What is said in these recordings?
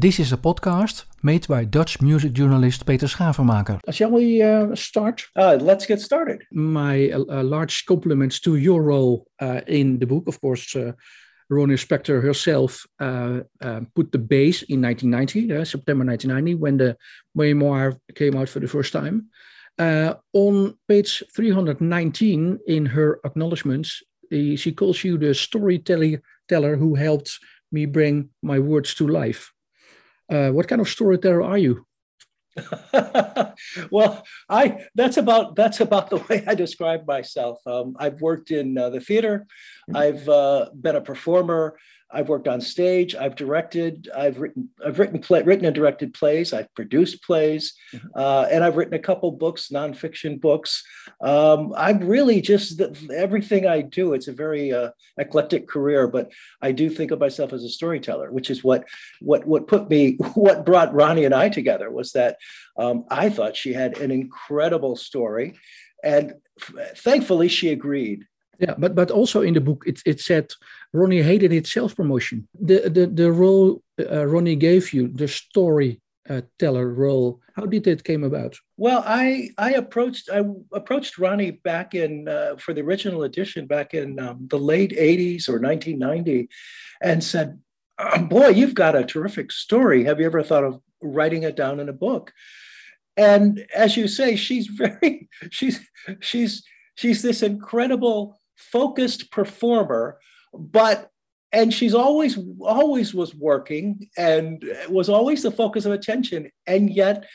This is a podcast made by Dutch music journalist Peter Schavenmaker. Shall we uh, start? Uh, let's get started. My uh, large compliments to your role uh, in the book. Of course, uh, Ronnie Spector herself uh, put the base in 1990, September 1990, when the memoir came out for the first time. on page 319 in her acknowledgements, she calls you the storyteller who helped me bring my words to life. Uh, what kind of storyteller are you? well, I that's about that's about the way I describe myself. Um, I've worked in uh, the theater. Mm-hmm. I've uh, been a performer. I've worked on stage. I've directed. I've written. I've written play, written and directed plays. I've produced plays, mm-hmm. uh, and I've written a couple books, nonfiction books. Um, I'm really just everything I do. It's a very uh, eclectic career, but I do think of myself as a storyteller, which is what what what put me. What brought Ronnie and I together was that um, I thought she had an incredible story, and thankfully she agreed. Yeah, but but also in the book it, it said Ronnie hated it self promotion. The the the role uh, Ronnie gave you, the story uh, role, how did it came about? Well, I I approached I approached Ronnie back in uh, for the original edition back in um, the late '80s or 1990, and said, oh, "Boy, you've got a terrific story. Have you ever thought of writing it down in a book?" And as you say, she's very she's she's she's this incredible focused performer, but and she's always always was working and was always the focus of attention. And yet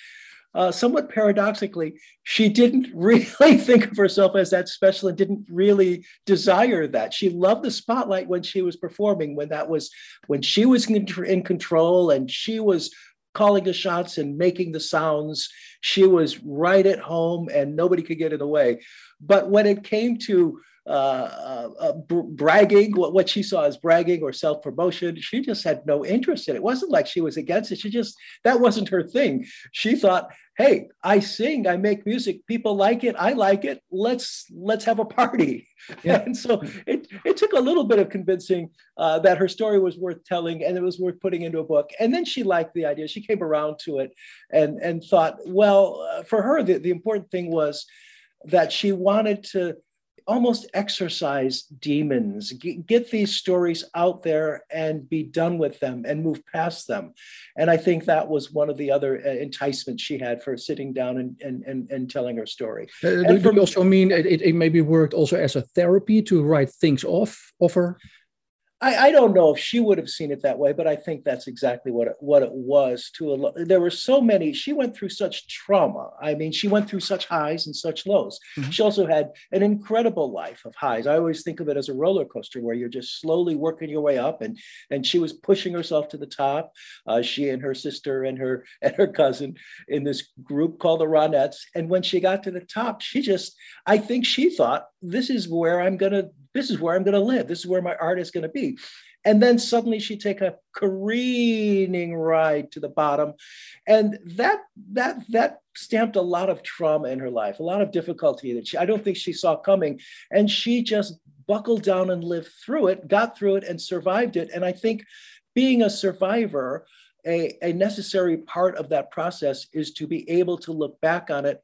uh, somewhat paradoxically she didn't really think of herself as that special and didn't really desire that. She loved the spotlight when she was performing when that was when she was in, in control and she was calling the shots and making the sounds. She was right at home and nobody could get in the way. But when it came to uh, uh, uh bragging, what, what she saw as bragging or self promotion. She just had no interest in it. It wasn't like she was against it. She just, that wasn't her thing. She thought, hey, I sing, I make music, people like it, I like it. Let's let's have a party. Yeah. And so it it took a little bit of convincing uh, that her story was worth telling and it was worth putting into a book. And then she liked the idea. She came around to it and and thought, well, uh, for her the, the important thing was that she wanted to almost exorcise demons, get these stories out there and be done with them and move past them. And I think that was one of the other uh, enticements she had for sitting down and, and, and, and telling her story. Uh, do you also mean it, it maybe worked also as a therapy to write things off, offer? I, I, don't know if she would have seen it that way, but I think that's exactly what it, what it was. To a, there were so many. She went through such trauma. I mean, she went through such highs and such lows. Mm-hmm. She also had an incredible life of highs. I always think of it as a roller coaster where you're just slowly working your way up, and and she was pushing herself to the top. Uh, she and her sister and her and her cousin in this group called the Ronettes. And when she got to the top, she just, I think she thought, this is where I'm gonna this is where I'm going to live. This is where my art is going to And then suddenly she take a careening ride to the bottom. And that that that stamped a lot of trauma in her life, a lot of difficulty that she I don't think she saw coming. And she just buckled down and lived through it, got through it and survived it. And I think being a survivor, a, a necessary part of that process is to be able to look back on it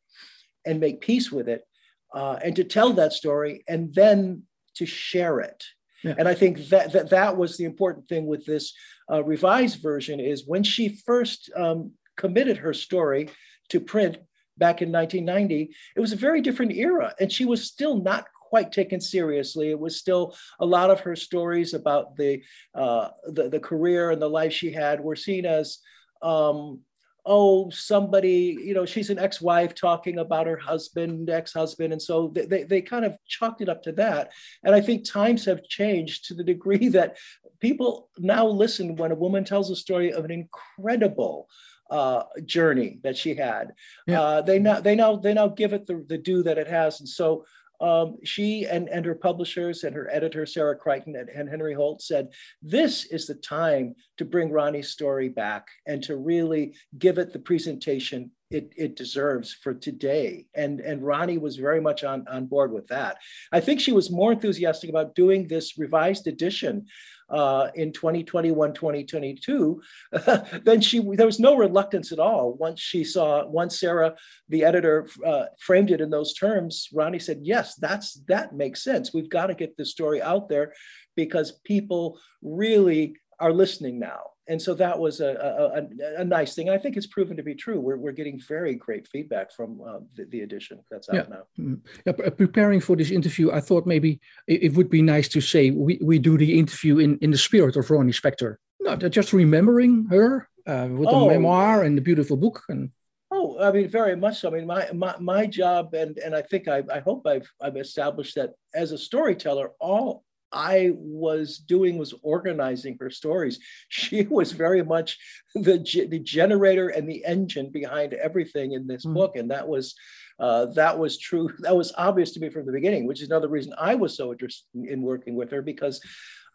and make peace with it uh, and to tell that story and then to share it. Yeah. And I think that, that that was the important thing with this uh, revised version is when she first um, committed her story to print back in 1990, it was a very different era, and she was still not quite taken seriously. It was still a lot of her stories about the uh, the, the career and the life she had were seen as um, oh somebody you know she's an ex-wife talking about her husband ex-husband. And so they, they, they, kind of chalked it up to that. And i think times have changed to the degree that people now listen when a woman tells a story of an incredible uh, journey that she had. Yeah. uh, they now they now they now give it the, the due that it has. And so um, she and, and her publishers and her editor, Sarah Crichton and, and, Henry Holt, said, This is the time to bring Ronnie's story back and to really give it the presentation it, it deserves for today. And, and Ronnie was very much on, on board with that. I think she was more enthusiastic about doing this revised edition uh, in 2021, 2022, then she there was no reluctance at all. Once she saw, once Sarah, the editor, uh, framed it in those terms, Ronnie said, "Yes, that's that makes sense. We've got to get this story out there because people really are listening now." And so that was a, a, a, nice thing. I think it's proven to be true. We're, we're getting very great feedback from uh, the, the, edition that's out yeah. now. Mm-hmm. Yeah, preparing for this interview, I thought maybe it, it, would be nice to say we, we do the interview in, in the spirit of Ronnie Spector. No, just remembering her uh, with oh, the memoir and the beautiful book. And Oh, I mean, very much so. I mean, my my, my job, and and I think I, I hope I've I've established that as a storyteller, all I was doing was organizing her stories. She was very much the, the generator and the engine behind everything in this mm. book. And that was uh, that was true. That was obvious to me from the beginning, which is another reason I was so interested in working with her because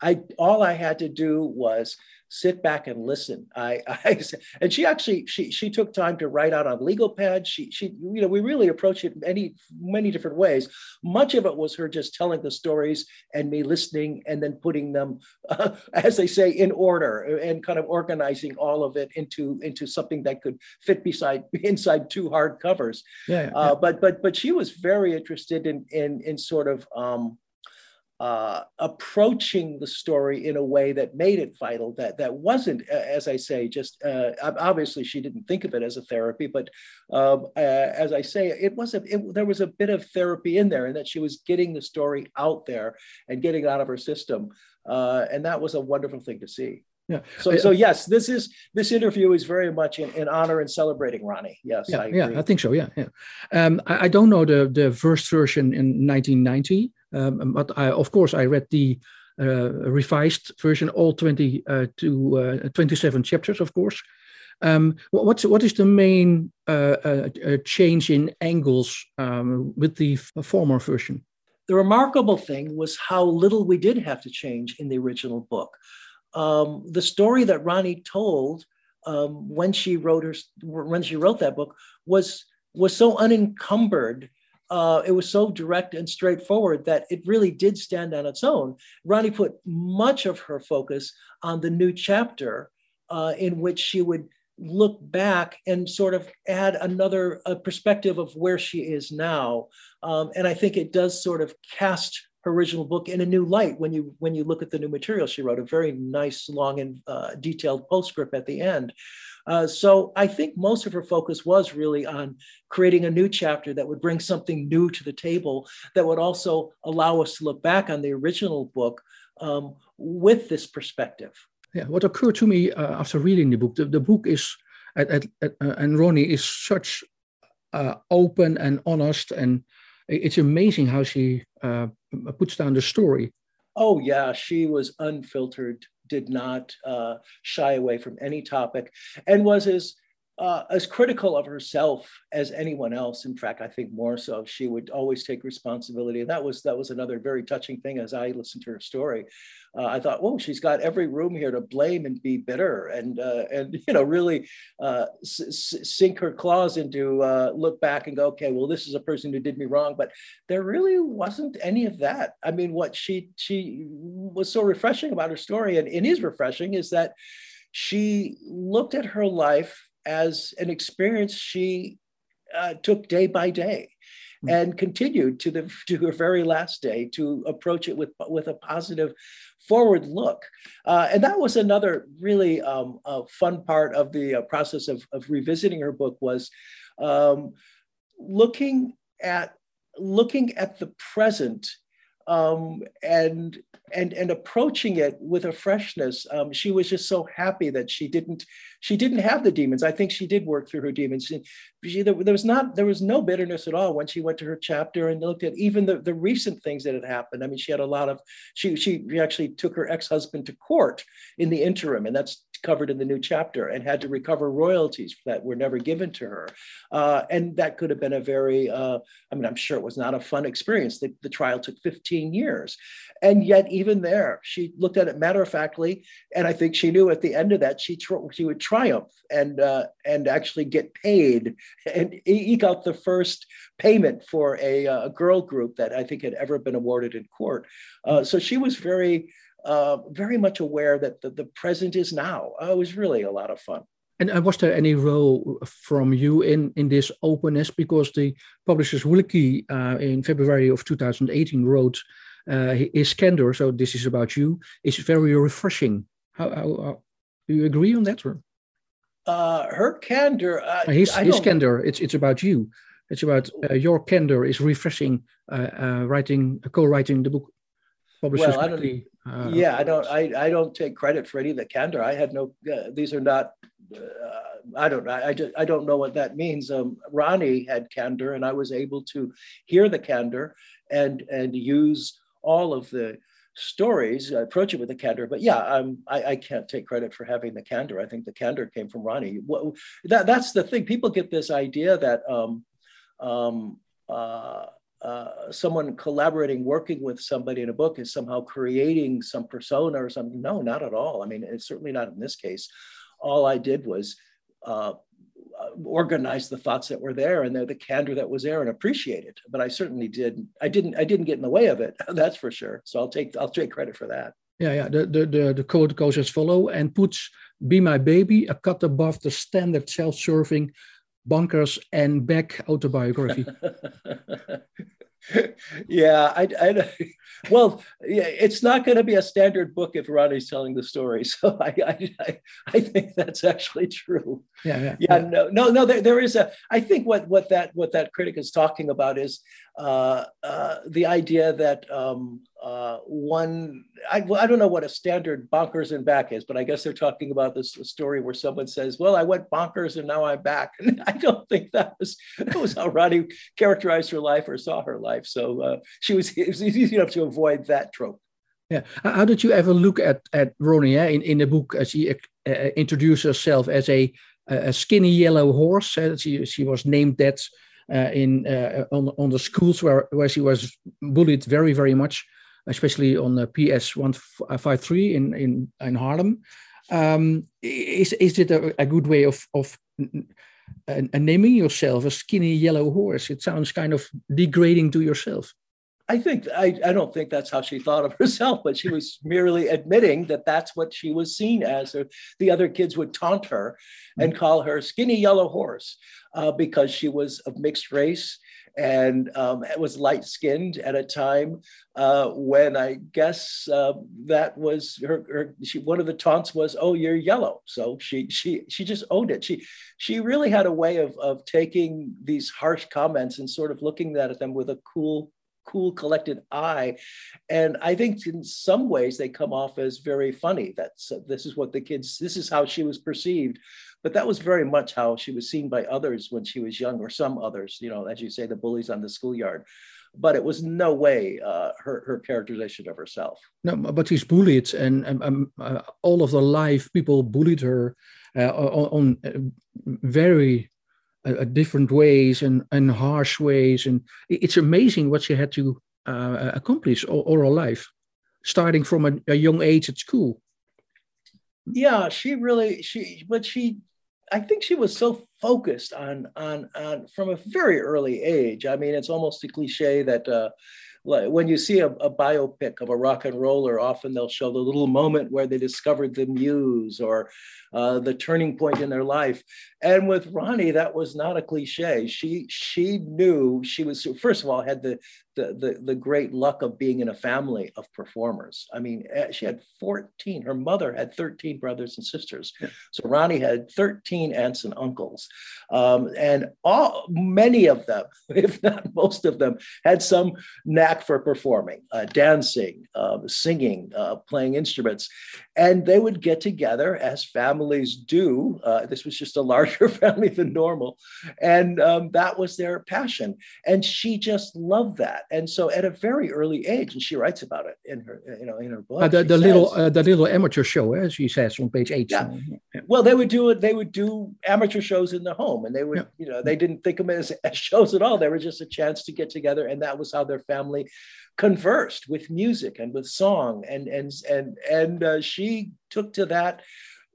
I all I had to do was sit back and listen. I, I and she actually she she took time to write out on legal pads. She she you know we really approached it many many different ways. Much of it was her just telling the stories and me listening and then putting them, uh, as they say, in order and kind of organizing all of it into into something that could fit beside inside two hard covers. Yeah. yeah. Uh, but but but she was very interested in in in sort of. Um, uh, approaching the story in a way that made it vital that that wasn't as i say just uh, obviously she didn't think of it as a therapy but um, uh, as i say it was a it, there was a bit of therapy in there and that she was getting the story out there and getting it out of her system uh, and that was a wonderful thing to see yeah. So, so yes, this is this interview is very much in, in honor and celebrating Ronnie. Yes. Yeah, I yeah, I think so. Yeah, yeah. Um, I, I, don't know the the first version in 1990. Um, but I, of course, I read the uh, revised version, all 20 uh, to uh, 27 chapters, of course. Um, what's what is the main uh, uh, uh, change in angles um, with the former version? The remarkable thing was how little we did have to change in the original book. Um, the story that Ronnie told um, when she wrote her when she wrote that book was was so unencumbered uh, it was so direct and straightforward that it really did stand on its own. Ronnie put much of her focus on the new chapter uh, in which she would look back and sort of add another perspective of where she is now. Um, and I think it does sort of cast her original book in a new light when you when you look at the new material she wrote a very nice long and uh, detailed postscript at the end uh, so I think most of her focus was really on creating a new chapter that would bring something new to the table that would also allow us to look back on the original book um, with this perspective. Yeah, what occurred to me uh, after reading the book, the, the book is, at, at, at, uh, and Ronnie is such uh, open and honest, and it's amazing how she uh, puts down the story. Oh yeah, she was unfiltered did not uh, shy away from any topic and was as uh, as critical of herself as anyone else. In fact, I think more so. She would always take responsibility, and that was that was another very touching thing. As I listened to her story, uh, I thought, "Oh, she's got every room here to blame and be bitter, and uh, and you know really uh, s- sink her claws into uh, look back and go, okay, well, this is a person who did me wrong." But there really wasn't any of that. I mean, what she she was so refreshing about her story, and it is refreshing, is that she looked at her life as an experience she uh, took day by day hmm. and continued to the to her very last day to approach it with with a positive forward look uh, and that was another really um, fun part of the uh, process of, of revisiting her book was um, looking at looking at the present um, and and and approaching it with a freshness. Um, she was just so happy that she didn't she didn't have the demons. I think she did work through her demons. She, there, there, was not there was no bitterness at all when she went to her chapter and looked at even the, the recent things that had happened. I mean, she had a lot of she she actually took her ex husband to court in the interim, and that's covered in the new chapter and had to recover royalties that were never given to her. Uh, and that could have been a very, uh, I mean, I'm sure it was not a fun experience. The, the trial took 15 years. And yet, even there, she looked at it matter of factly. And I think she knew at the end of that, she, she would triumph and, uh, and actually get paid and eke out the first payment for a, uh, a girl group that I think had ever been awarded in court. Uh, so she was very, uh, very much aware that the, the present is now. Uh, it was really a lot of fun. And uh, was there any role from you in, in this openness? Because the Publishers Weekly uh, in February of 2018 wrote uh, his candor, so this is about you, is very refreshing. How, how, how do you agree on that? Or? Uh, her candor. Uh, his his candor. It's it's about you. It's about uh, your candor is refreshing. Uh, uh, writing, co-writing the book. Well, I don't. Uh, yeah, I don't. I, I don't take credit for any of the candor. I had no. these are not. I don't. I, I just. I don't know what that means. Um, Ronnie had candor, and I was able to hear the candor and and use all of the stories, I approach it with a candor. But yeah, I'm, I, I, can't take credit for having the candor. I think the candor came from Ronnie. What, that, that's the thing. People get this idea that um, um, uh, uh, someone collaborating, working with somebody in a book is somehow creating some persona or something. No, not at all. I mean, it's certainly not in this case. All I did was uh, organize the thoughts that were there and the, the candor that was there and appreciate it. But I certainly did. I didn't. I didn't get in the way of it. That's for sure. So I'll take. I'll take credit for that. Yeah, yeah. The the the, the quote goes as follow and puts "Be My Baby" a cut above the standard self-serving Bonkers and Beck autobiography. yeah, I, I, well, yeah, it's not going to be a standard book if Ronnie's telling the story. So I, I, I think that's actually true. Yeah, yeah, yeah. No, no, no. There, there is a. I think what what that what that critic is talking about is uh, uh, the idea that um, uh, one, I, I don't know what a standard bonkers and back is, but I guess they're talking about this story where someone says, "Well, I went bonkers and now I'm back." And I don't think that was that was how Ronnie characterized her life or saw her life. So uh, she was it was easy enough to avoid that trope. Yeah. How did you ever look at at Ronnie in in the book as she uh, introduced herself as a a skinny yellow horse? Uh, she she was named that uh, in uh, on on the schools where where she was bullied very very much, especially on the PS one five three in in in Harlem. Um, is is it a, a, good way of of naming yourself a skinny yellow horse? It sounds kind of degrading to yourself. I think I, I don't think that's how she thought of herself, but she was merely admitting that that's what she was seen as. Or the other kids would taunt her and mm-hmm. call her skinny yellow horse uh, because she was of mixed race and um, was light skinned at a time uh, when I guess uh, that was her. her she, one of the taunts was, "Oh, you're yellow." So she she she just owned it. She she really had a way of of taking these harsh comments and sort of looking at them with a cool cool collected eye and i think in some ways they come off as very funny that's uh, this is what the kids this is how she was perceived but that was very much how she was seen by others when she was young or some others you know as you say the bullies on the schoolyard but it was no way uh, her, her characterization of herself no but she's bullied and um, uh, all of the life people bullied her uh, on, on uh, very uh, different ways and, and harsh ways. And it's amazing what she had to uh, accomplish all, all, her life, starting from a, a, young age at school. Yeah, she really she, but she, I think she was so focused on on on from a very early age. I mean, it's almost a cliche that. Uh, when you see a, a, biopic of a rock and roller, often they'll show the little moment where they discovered the muse or uh, the turning point in their life. And with Ronnie, that was not a cliche. She she knew she was first of all had the the, the, the great luck of being in a family of performers. I mean, eh, she had 14. Her mother had 13 brothers and sisters. So Ronnie had 13 aunts and uncles. Um, and all many of them, if not most of them, had some knack for performing, uh, dancing, uh, singing, uh, playing instruments. And they would get together as families do. Uh, this was just a larger family than normal. And um, that was their passion. And she just loved that and so at a very early age, and she writes about it in her, you know, in her book. Uh, the, the says, little, uh, the little amateur show, as she says on page eight. Yeah. yeah. Well, they would do it. They would do amateur shows in the home, and they would, yeah. you know, they didn't think of it as, as shows at all. They were just a chance to get together, and that was how their family conversed with music and with song. And and and and uh, she took to that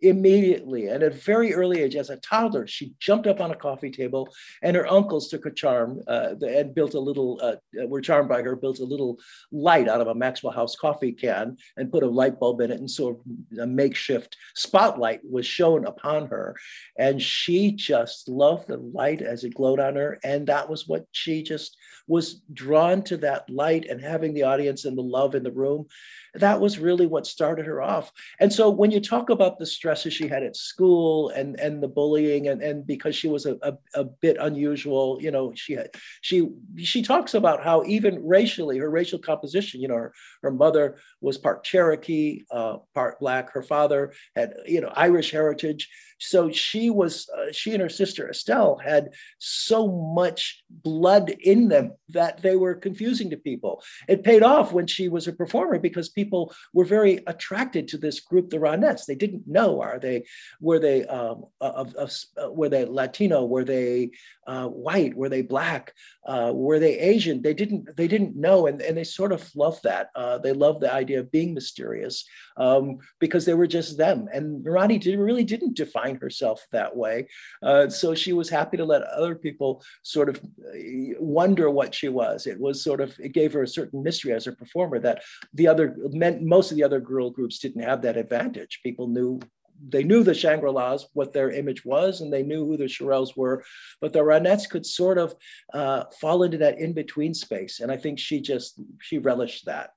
immediately. And at a very early age as a toddler she jumped up on a coffee table and her uncles took a charm uh, and built a little uh, were charmed by her built a little light out of a maxwell house coffee can and put a light bulb in it and so a makeshift spotlight was shown upon her. And she just loved the light as it glowed on her. And that was what she just was drawn to that light and having the audience and the love in the room. That was really what started her off. And so when you talk about the stresses she had at school and and the bullying and, and because she was a, a, a bit unusual, you know, she had she she talks about how even racially, her racial composition, you know, her, her mother was part Cherokee, uh, part black, her father had, you know, Irish heritage. So she was, uh, she and her sister Estelle had so much blood in them that they were confusing to people. It paid off when she was a performer because people were very attracted to this group, the Ronettes. They didn't know are they were they um, of, of, uh, were they Latino, were they uh, white, were they black, uh, were they Asian? They didn't they didn't know, and, and they sort of loved that. Uh, they loved the idea of being mysterious um, because they were just them. And Ronnie did, really didn't define herself that way, uh, so she was happy to let other people sort of uh, wonder what she was. It was sort of it gave her a certain mystery as a performer that the other meant most of the other girl groups didn't have that advantage. People knew they knew the Shangri-Las, what their image was, and they knew who the Shirelles were, but the Ronettes could sort of uh, fall into that in-between space. And I think she just, she relished that.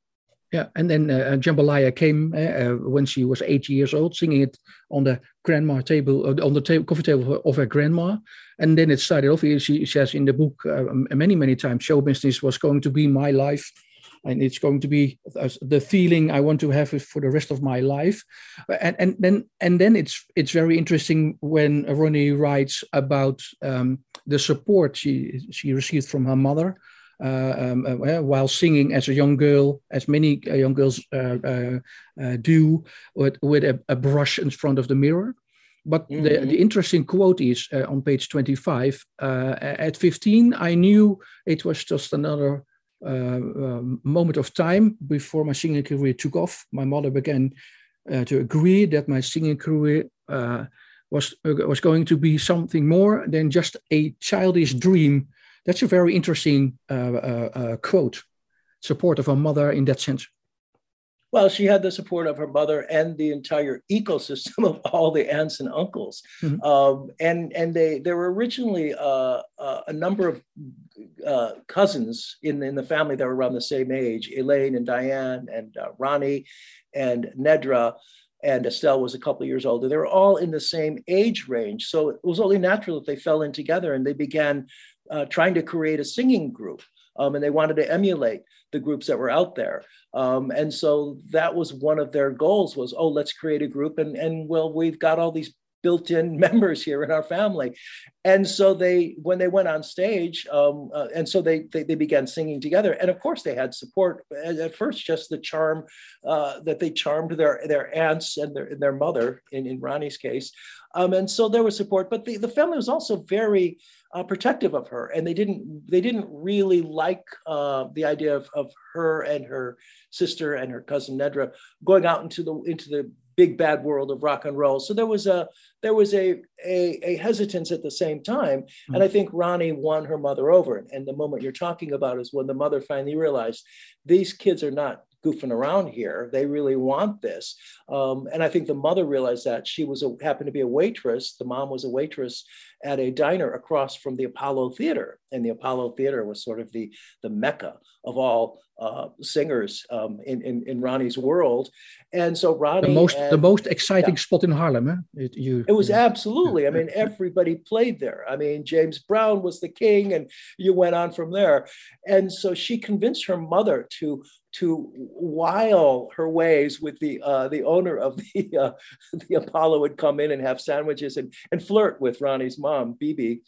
Yeah, and then uh, Jambalaya came uh, uh, when she was eight years old, singing it on the grandma table, uh, on the table, coffee table of her grandma. And then it started off. She says in the book uh, many, many times, show business was going to be my life and it's going to be the feeling I want to have for the rest of my life. And, and then and then it's it's very interesting when Ronnie writes about um, the support she she received from her mother. Uh, um, uh, while singing as a young girl, as many uh, young girls uh, uh, uh, do, with, with a, a, brush in front of the mirror. But mm-hmm. the, the interesting quote is on page 25 At 15, I knew it was just another uh, um, moment of time before my singing career took off, my mother began uh, to agree that my singing career uh, was was going to be something more than just a childish dream. That's a very interesting quote. Support of a mother in that sense. Well, she had the support of her mother and the entire ecosystem of all the aunts and uncles, mm-hmm. um, and and they there were originally uh, uh, a number of uh, cousins in in the family that were around the same age: Elaine and Diane and uh, Ronnie and Nedra. And Estelle was a couple of years older. They were all in the same age range. So it was only natural that they fell in together and they began uh, trying to create a singing group. Um, and they wanted to emulate the groups that were out there. Um, and so that was one of their goals was, oh, let's create a group. And, and well, we've got all these built-in members here in our family and so they when they went on stage um, uh, and so they, they, they began singing together and of course they had support at, first just the charm uh, that they charmed their their aunts and their, their mother in, in ronnie's case um, and so there was support but the, the family was also very uh, protective of her and they didn't they didn't really like uh, the idea of, of her and her sister and her cousin nedra going out into the into the big bad world of rock and roll. So there was a there was a a, a hesitance at the same time, mm-hmm. and I think Ronnie won her mother over. And the moment you're talking about is when the mother finally realized these kids are not goofing around here. They really want this. Um, and I think the mother realized that she was a, happened to be a waitress. The mom was a waitress at a diner across from the Apollo Theater, and the Apollo Theater was sort of the the mecca of all uh, singers um, in, in, in Ronnie's world. And so Ronnie, the most and, the most exciting yeah. spot in Harlem. Eh? It, you, it was yeah. absolutely. I mean, everybody played there. I mean, James Brown was the king, and you went on from there. And so she convinced her mother to to wile her ways with the uh, the owner of the uh, the Apollo would come in and have sandwiches and, and flirt with Ronnie's mom, Bibi.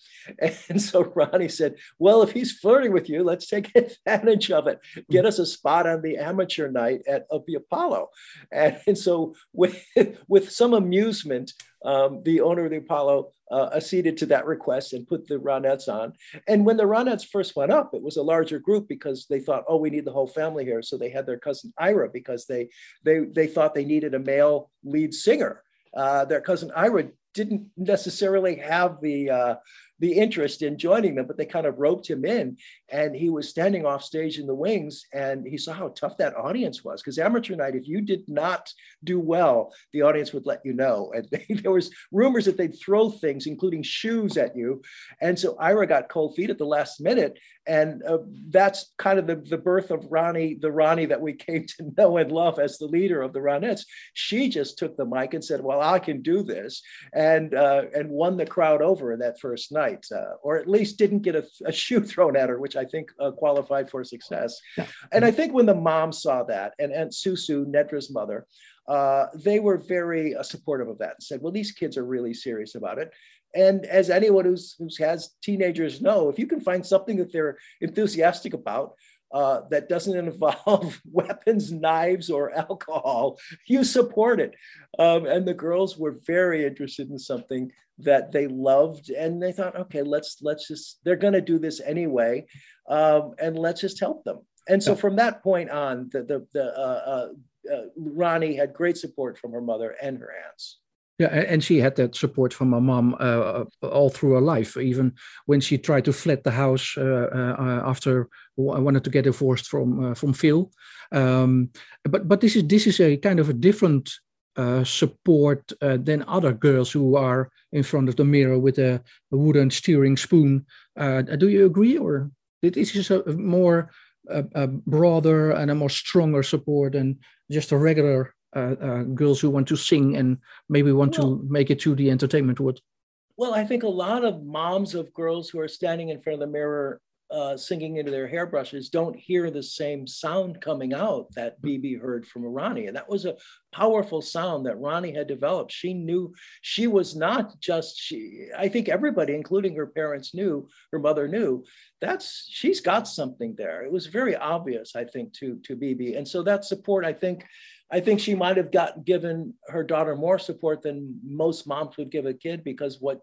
And so Ronnie said, "Well, if he's flirting with you, let's take advantage of it. Get us a spot on the amateur night at of the Apollo." And, and so with with some amusement, um, the owner of the Apollo uh, acceded to that request and put the Ronettes on. And when the Ronettes first went up, it was a larger group because they thought, oh, we need the whole family here. So they had their cousin Ira because they they they thought they needed a male lead singer. Uh, their cousin Ira didn't necessarily have the uh, the interest in joining them, but they kind of roped him in. And he was standing off stage in the wings and he saw how tough that audience was. Because amateur night, if you did not do well, the audience would let you know. And they, there was rumors that they'd throw things, including shoes at you. And so Ira got cold feet at the last minute. And uh, that's kind of the, the birth of Ronnie, the Ronnie that we came to know and love as the leader of the Ronettes. She just took the mic and said, well, I can do this. And, uh, and won the crowd over in that first night night, uh, or at least didn't get a, a, shoe thrown at her, which I think uh, qualified for success. Yeah. And I think when the mom saw that, and Aunt Susu, Nedra's mother, uh, they were very uh, supportive of that and said, well, these kids are really serious about it. And as anyone who's, who has teenagers know, if you can find something that they're enthusiastic about, uh, that doesn't involve weapons, knives, or alcohol, you support it. Um, and the girls were very interested in something that they loved, and they thought, okay, let's let's just they're going to do this anyway, um, and let's just help them. And so from that point on, the the, the uh, uh, uh Ronnie had great support from her mother and her aunts. Yeah, and she had that support from her mom uh, all through her life. Even when she tried to fled the house uh, uh, after I wanted to get divorced from uh, from Phil. Um, but but this is this is a kind of a different uh, support uh, than other girls who are in front of the mirror with a, a wooden steering spoon. do you agree, or this is a more a broader and a more stronger support than just a regular uh, uh, girls who want to sing and maybe want well, to make it to the entertainment world? Well, I think a lot of moms of girls who are standing in front of the mirror uh, singing into their hairbrushes don't hear the same sound coming out that BB heard from Ronnie. And that was a powerful sound that Ronnie had developed. She knew she was not just she, I think everybody, including her parents, knew, her mother knew, that's she's got something there. It was very obvious, I think, to, to BB. And so that support, I think, I think she might have got given her daughter more support than most moms would give a kid because what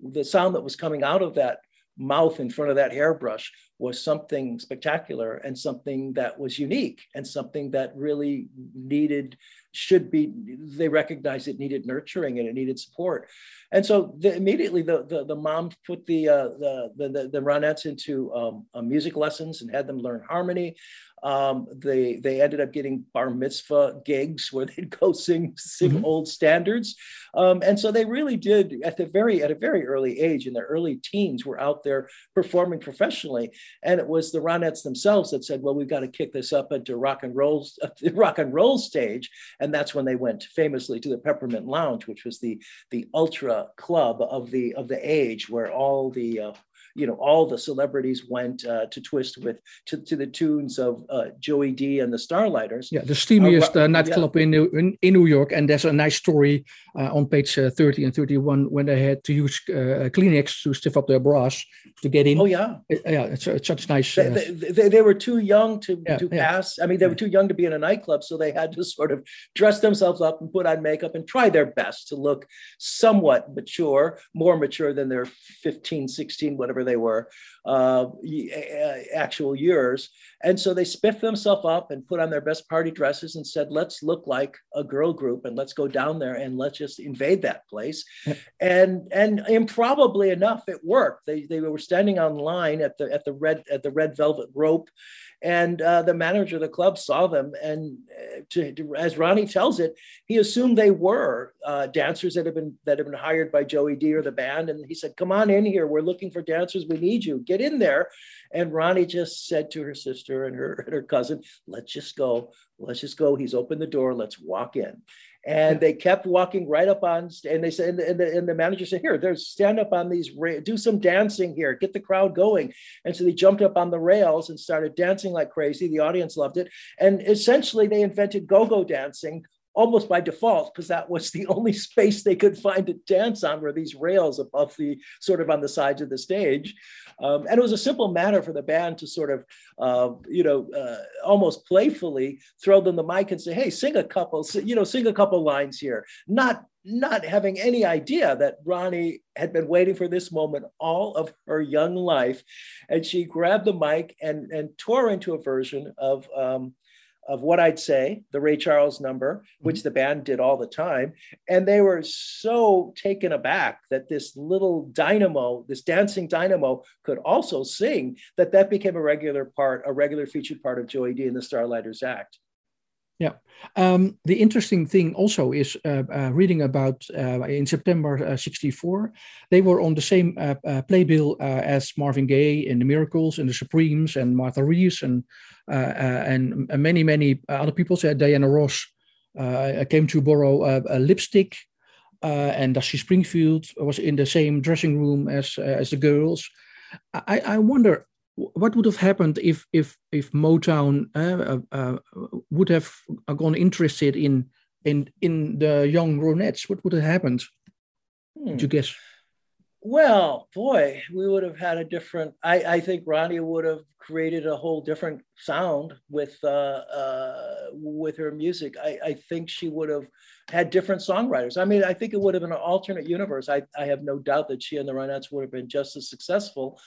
the sound that was coming out of that mouth in front of that hairbrush was something spectacular and something that was unique and something that really needed should be they recognized it needed nurturing and it needed support. And so the, immediately the, the, the mom put the, uh, the, the, the Ronettes into um, uh, music lessons and had them learn harmony um, they they ended up getting bar mitzvah gigs where they'd go sing sing mm-hmm. old standards, um, and so they really did at the very at a very early age in their early teens were out there performing professionally, and it was the Ronettes themselves that said, "Well, we've got to kick this up into rock and roll uh, rock and roll stage," and that's when they went famously to the Peppermint Lounge, which was the the ultra club of the of the age where all the uh, you know, all the celebrities went uh, to twist with to, to the tunes of uh, Joey Dee and the Starliters. Yeah, the steamiest uh, nightclub yeah. in, in, in New York, and there's a nice story uh, on page uh, 30 and 31 when they had to use uh, Kleenex to stiff up their bras to get in. Oh yeah, it, yeah, it's, it's, such nice. They, they, they, were too young to yeah, to yeah. pass. I mean, they were too young to be in a nightclub, so they had to sort of dress themselves up and put on makeup and try their best to look somewhat mature, more mature than their 15, 16, whatever they were, uh, actual years. And so they spiffed themselves up and put on their best party dresses and said, let's look like a girl group and let's go down there and let's just invade that place. and and improbably enough, it worked. They, they were standing on line at the at the red at the red velvet rope and uh, the manager of the club saw them, and uh, to, to, as Ronnie tells it, he assumed they were uh, dancers that had been that have been hired by Joey Dee or the band, and he said, "Come on in here. We're looking for dancers. We need you. Get in there." And Ronnie just said to her sister and her and her cousin, "Let's just go. Let's just go." He's opened the door. Let's walk in and they kept walking right up on and they said and the, and the, and the manager said here there's stand up on these ra- do some dancing here get the crowd going. And so they jumped up on the rails and started dancing like crazy. The audience loved it. And essentially they invented go-go dancing almost by default because that was the only space they could find to dance on were these rails above the sort of on the sides of the stage um, and it was a simple matter for the band to sort of uh, you know uh, almost playfully throw them the mic and say hey sing a couple you know sing a couple lines here not not having any idea that Ronnie had been waiting for this moment all of her young life. And she grabbed the mic and, and tore into a version of um, of What'd I Say, the Ray Charles number, mm-hmm. which the band did all the time. And they were so taken aback that this little dynamo, this dancing dynamo, could also sing that that became a regular part, a regular featured part of Joey Dee and the Starliters Act. Yeah. Um, the interesting thing also is uh, uh, reading about uh, in September '64, they were on the same uh, uh, playbill uh, as Marvin Gaye and the Miracles and the Supremes and Martha Reeves and and many many other people. Said Diana Ross came to borrow a, a lipstick, and Dusty Springfield was in the same dressing room as as the girls. I, I wonder what would have happened if if if Motown uh, uh, would have gone interested in in in the young Ronettes? What would have happened? Hmm. You guess? Well, boy, we would have had a different. I, I think Ronnie would have created a whole different sound with uh, uh, with her music. I, I think she would have had different songwriters. I mean, I think it would have been an alternate universe. I, I have no doubt that she and the Ronettes would have been just as successful.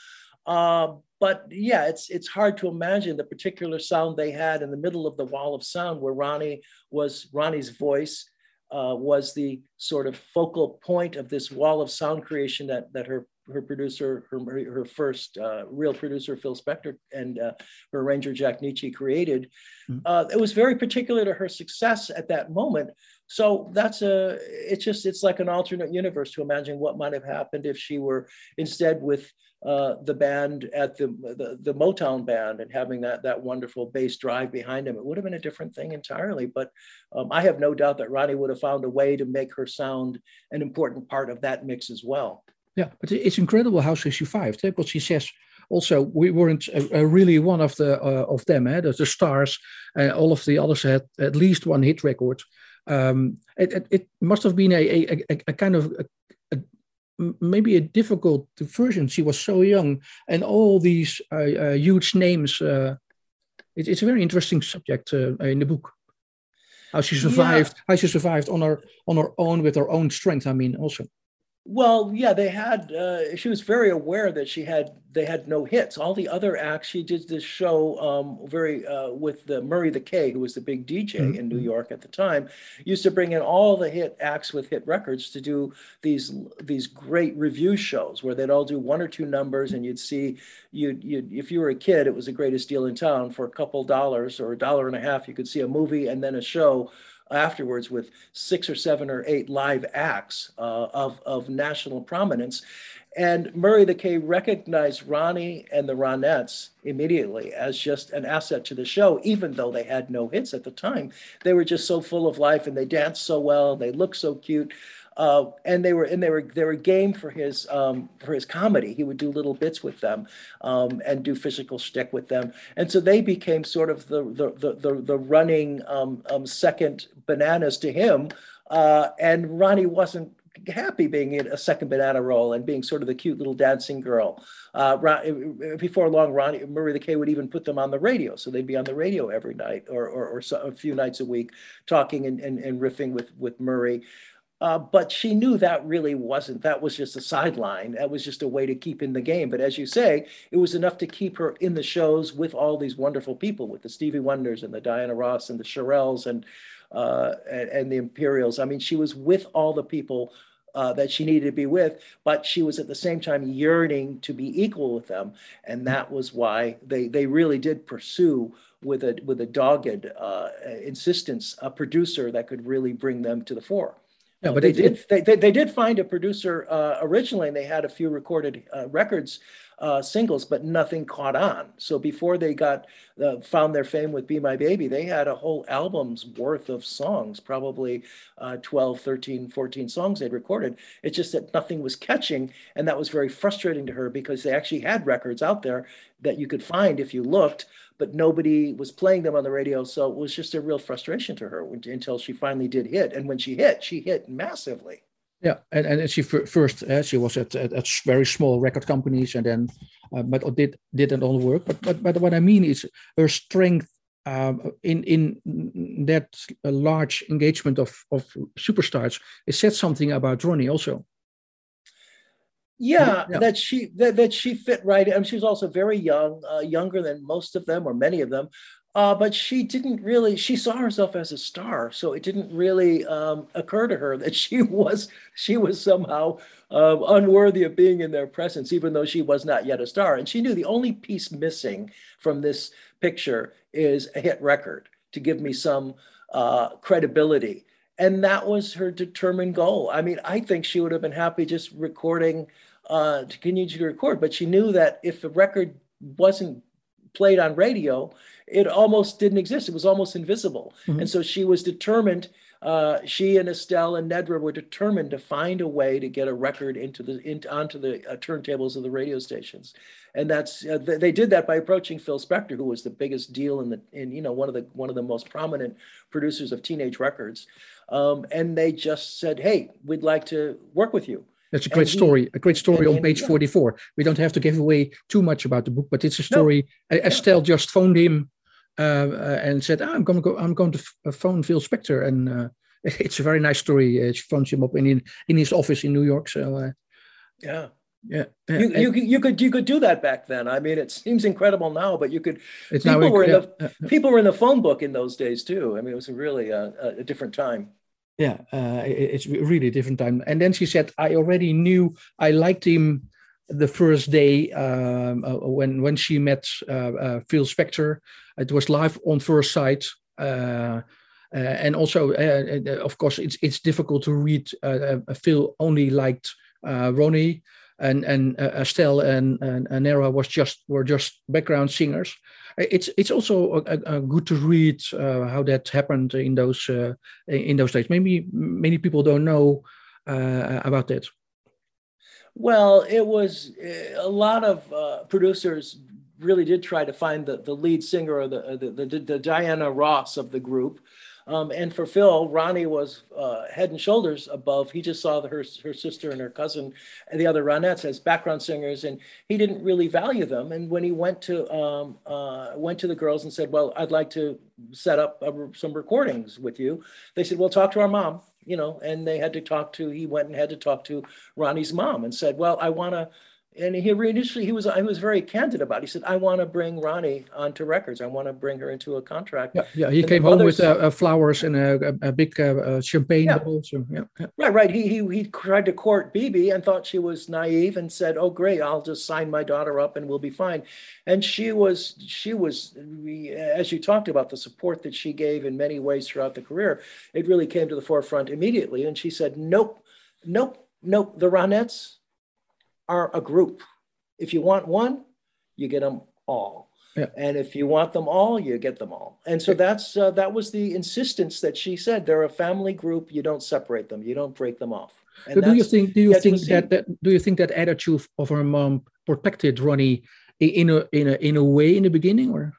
Uh, but yeah, it's it's hard to imagine the particular sound they had in the middle of the wall of sound, where Ronnie was Ronnie's voice uh, was the sort of focal point of this wall of sound creation that that her her producer, her her first uh, real producer Phil Spector and uh, her arranger Jack Nitzsche created. Mm-hmm. it was very particular to her success at that moment. So that's a it's just it's like an alternate universe to imagine what might have happened if she were instead with uh, the band at the, the, the Motown band and having that that wonderful bass drive behind him. It would have been a different thing entirely. But um, I have no doubt that Ronnie would have found a way to make her sound an important part of that mix as well. Yeah, but it's incredible how she survived eh? because she says also we weren't uh, really one of the uh, of them. Eh? The, the stars, uh, all of the others had at least one hit record. Um, it, it, it, must have been a, a, a, a kind of maybe a difficult version. She was so young, and all these uh, uh, huge names. Uh, it, it's a very interesting subject uh, in the book. How she survived, yeah. how she survived on her on her own with her own strength. I mean, also. Well, yeah, they had. Uh, she was very aware that she had. They had no hits. All the other acts, she did this show um, very uh, with the Murray the K, who was the big DJ mm-hmm. in New York at the time. Used to bring in all the hit acts with hit records to do these these great revue shows where they'd all do one or two numbers, and you'd see you you if you were a kid, it was the greatest deal in town for a couple dollars or a dollar and a half. You could see a movie and then a show afterwards with six or seven or eight live acts uh, of, of national prominence. And Murray the K recognized Ronnie and the Ronettes immediately as just an asset to the show, even though they had no hits at the time. They were just so full of life and they danced so well, they looked so cute. Uh, and they were and they were they were game for his um, for his comedy. He would do little bits with them um, and do physical shtick with them, and so they became sort of the the the, the, running um, um second bananas to him. Uh, and Ronnie wasn't happy being in a second banana role and being sort of the cute little dancing girl. Uh, before long, Ronnie Murray the K would even put them on the radio, so they'd be on the radio every night or or, or so, a few nights a week, talking and, and, and riffing with with Murray. Uh, but she knew that really wasn't, that was just a sideline. That was just a way to keep in the game. But as you say, it was enough to keep her in the shows with all these wonderful people, with the Stevie Wonders and the Diana Ross and the Shirelles and, uh, and, and, the Imperials. I mean, she was with all the people uh, that she needed to be with, but she was at the same time yearning to be equal with them. And that was why they, they really did pursue with a, with a dogged uh, insistence a producer that could really bring them to the fore. Yeah, but they, did. They, they, they, did find a producer uh, originally, and they had a few recorded uh, records, uh, singles, but nothing caught on. So before they got uh, found their fame with "Be My Baby," they had a whole album's worth of songs, probably uh, 12, 13, 14 songs they'd recorded. It's just that nothing was catching, and that was very frustrating to her because they actually had records out there that you could find if you looked but nobody was playing them on the radio. So it was just a real frustration to her until she finally did hit. And when she hit, she hit massively. Yeah, and, and she first uh, she was at, at, at, very small record companies, and then uh, but did didn't all work. But but but what I mean is her strength um, in in that large engagement of of superstars. It said something about Ronnie also. Yeah, yeah, that she that, that she fit right. I mean, she was also very young, uh, younger than most of them or many of them. Uh, but she didn't really, she saw herself as a star. So it didn't really um, occur to her that she was, she was somehow uh, unworthy of being in their presence, even though she was not yet a star. And she knew the only piece missing from this picture is a hit record to give me some uh, credibility. And that was her determined goal. I mean, I think she would have been happy just recording uh, to continue to record, but she knew that if the record wasn't played on radio, it almost didn't exist. It was almost invisible. Mm-hmm. And so she was determined. Uh, she and Estelle and Nedra were determined to find a way to get a record into the into, onto the uh, turntables of the radio stations, and that's uh, they did that by approaching Phil Spector, who was the biggest deal in the in you know one of the one of the most prominent producers of teenage records, um, and they just said, "Hey, we'd like to work with you." That's a great story. A great story on page 44. We don't have to give away too much about the book, but it's a story. No. Estelle just phoned him uh, uh, and said, oh, "I'm going to go. I'm going to uh, phone Phil Spector," and uh, it's a very nice story. she phones him up in, in in his office in New York. So yeah. Yeah, you, you, you could you could do that back then. I mean, it seems incredible now, but you could. people were in yeah, the people were in the phone book in those days too. I mean, it was really a, a different time yeah uh, it's really different time. And then she said i already knew i liked him the first day um, uh, when when she met uh, uh phil spector. It was live on first sight uh, uh, and also of course it's it's difficult to read phil only liked ronnie and and estelle and, and, and Nedra was just were just background singers it's it's also good to read uh, how that happened in those uh, in those days. Maybe many people don't know uh, about that. Well, it was a lot of producers really did try to find the, the lead singer or the, the, the, the Diana Ross of the group. Um, and for Phil, Ronnie was uh, head and shoulders above. He just saw the, her, her sister and her cousin and the other Ronettes as background singers, and he didn't really value them. And when he went to um, uh, went to the girls and said, "Well, I'd like to set up some recordings with you," they said, "Well, talk to our mom." You know, and they had to talk to. He went and had to talk to Ronnie's mom and said, "Well, I want to." And he initially he was he was very candid about. It. He said, "I want to bring Ronnie onto records. I want to bring her into a contract." Yeah, yeah. He and came home with uh, uh, flowers and a, a, a big uh, uh champagne yeah. bottle. So, yeah, yeah, right, right. He he he tried to court Bibi and thought she was naive and said, "Oh, great, I'll just sign my daughter up and we'll be fine." And she was she was as you talked about the support that she gave in many ways throughout the career. It really came to the forefront immediately, and she said, "Nope, nope, nope. The Ronettes." Are a group. If you want one, you get them all. Yeah. And if you want them all, you get them all. And so that's uh, that was the insistence that she said. They're a family group. You don't separate them. You don't break them off. And do you think? Do you think that, that? Do you think that attitude of her mom protected Ronnie in a in a in a way in the beginning, or?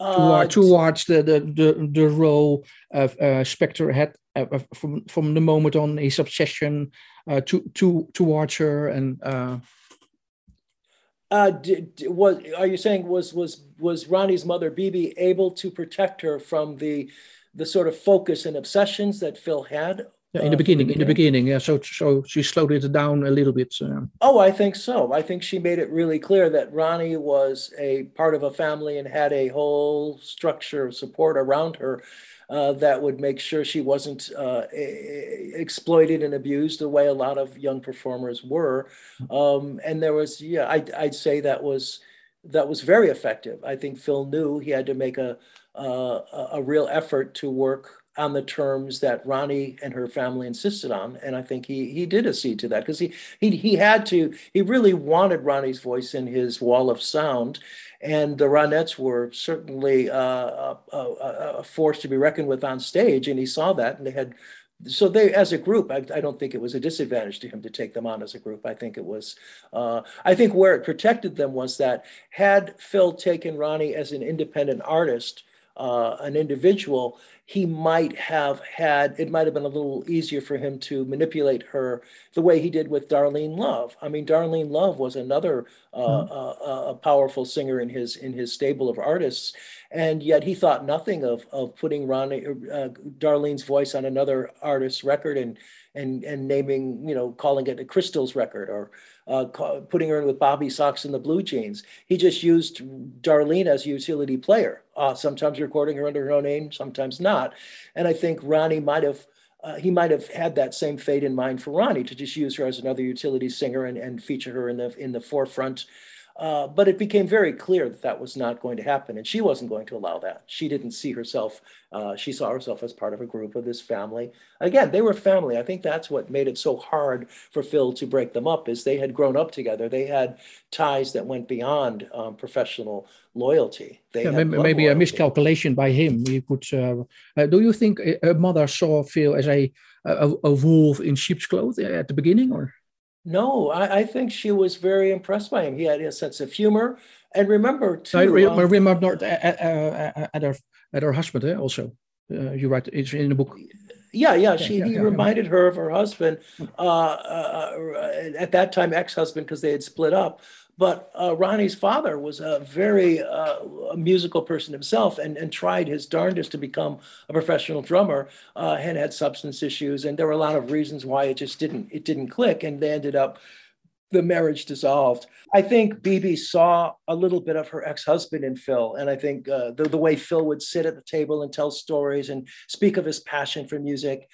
Uh, towards the, the the the role of uh, Spector had uh, from from the moment on his obsession uh, to to towards her and uh, uh, did, was are you saying was was was Ronnie's mother Bibi able to protect her from the the sort of focus and obsessions that Phil had? Yeah, in the uh, beginning, in the beginning, yeah. So so she slowed it down a little bit. So. Oh, I think so. I think she made it really clear that Ronnie was a part of a family and had a whole structure of support around her uh, that would make sure she wasn't uh, exploited and abused the way a lot of young performers were. Um, and there was, yeah, I'd, I'd, say that was that was very effective. I think Phil knew he had to make a uh, a real effort to work on the terms that Ronnie and her family insisted on, and I think he he did accede to that because he he he had to. He really wanted Ronnie's voice in his wall of sound, and the Ronettes were certainly uh, a, a, a, force to be reckoned with on stage, and he saw that, and they had. So they, as a group, I, I, don't think it was a disadvantage to him to take them on as a group. I think it was. Uh, I think where it protected them was that had Phil taken Ronnie as an independent artist, uh, an individual, he might have had, it might have been a little easier for him to manipulate her the way he did with Darlene Love. I mean, Darlene Love was another uh, mm-hmm. uh, uh, powerful singer in his in his stable of artists, and yet he thought nothing of of putting Ronnie, uh, Darlene's voice on another artist's record and and and naming you know calling it a Crystals record or uh, putting her in with Bob B. Soxx and the Blue Jeans. He just used Darlene as a utility player, uh, sometimes recording her under her own name, sometimes not. And I think Ronnie might have. Uh, he might have had that same fate in mind for Ronnie to just use her as another utility singer and, and feature her in the in the forefront uh, but it became very clear that that was not going to happen, and she wasn't going to allow that. She didn't see herself, uh, she saw herself as part of a group of this family. Again, they were family. I think that's what made it so hard for Phil to break them up, is they had grown up together. They had ties that went beyond um, professional loyalty. They yeah, maybe, maybe a miscalculation by him. You could. Uh, uh, do you think a mother saw Phil as a, a, a wolf in sheep's clothing at the beginning, or? No, I, I, think she was very impressed by him. He had a sense of humor, and remember too. I re- um, remember at, at, at, her at her husband eh, also. Uh, you write it's in the book. Yeah, yeah. She yeah, yeah, he yeah, reminded her of her husband, uh, uh, at that time ex-husband because they had split up. But uh, Ronnie's father was a very uh, a musical person himself and, and tried his darndest to become a professional drummer uh, and had substance issues. And there were a lot of reasons why it just didn't it didn't click. And they ended up the marriage dissolved. I think Bibi saw a little bit of her ex-husband in Phil, and I think uh, the, the way Phil would sit at the table and tell stories and speak of his passion for music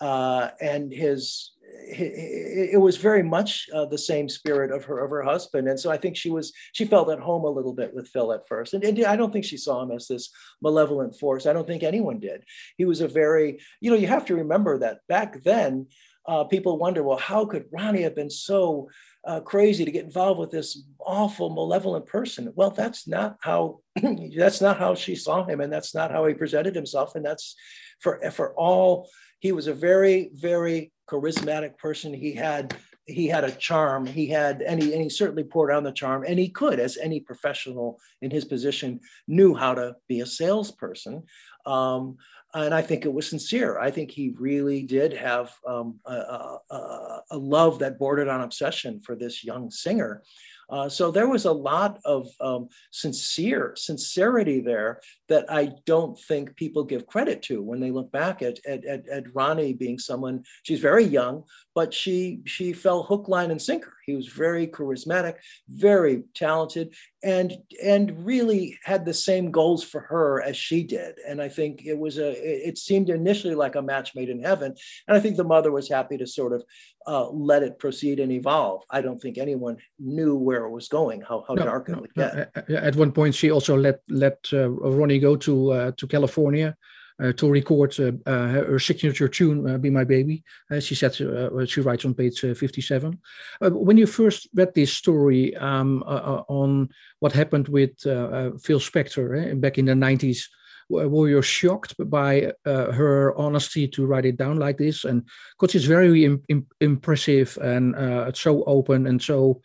uh, and his it was very much uh, the same spirit of her of her husband, and so I think she was she felt at home a little bit with Phil at first, and, and I don't think she saw him as this malevolent force. I don't think anyone did. He was a very you know you have to remember that back then uh, people wonder well how could Ronnie have been so uh, crazy to get involved with this awful malevolent person? Well, that's not how that's not how she saw him, and that's not how he presented himself, and that's for for all he was a very very charismatic person. He had he had a charm. He had he, and he certainly poured on the charm, and he could, as any professional in his position, knew how to be a salesperson. Um, and I think it was sincere. I think he really did have um, a, a, a, love that bordered on obsession for this young singer. Uh, so there was a lot of um, sincere sincerity there that I don't think people give credit to when they look back at, at, at, at Ronnie being someone, she's very young, but she, she fell hook, line, and sinker. He was very charismatic, very talented, and, and really had the same goals for her as she did. And I think it was a, it seemed initially like a match made in heaven. And I think the mother was happy to sort of uh, let it proceed and evolve. I don't think anyone knew where it was going, how, how no, dark no, it would get. At one point, she also let, let uh, Ronnie go to, uh, to California to record uh, uh, her signature tune, "Be My Baby." she said she writes on page 57. when you first read this story um, on what happened with Phil Spector eh, back in the 90s, were you shocked by uh, her honesty to write it down like this and because it's very Im Im impressive and uh, it's so open and so